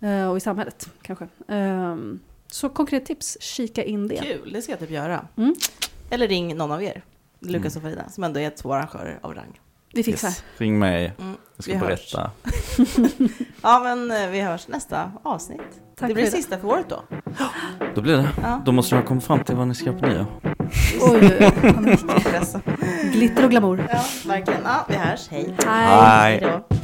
eh, och i samhället kanske. Ehm, så konkret tips, kika in det. Kul, det ska jag typ göra. Mm. Eller ring någon av er, Lukas Mm. och Farida, som ändå är två arrangörer av rang. Vi fixar. Yes. Ring mig, Mm. jag ska berätta. Ja, men eh, vi hörs nästa avsnitt. Tack det blir för det sista för året då. Då blir det. Ja. Då måste jag komma fram till vad ni ska på nyår. Oj. Pressa. Glitter och glamour. Ja, verkligen. Ja, vi hörs. Hej. Hej. Hej. Hej då.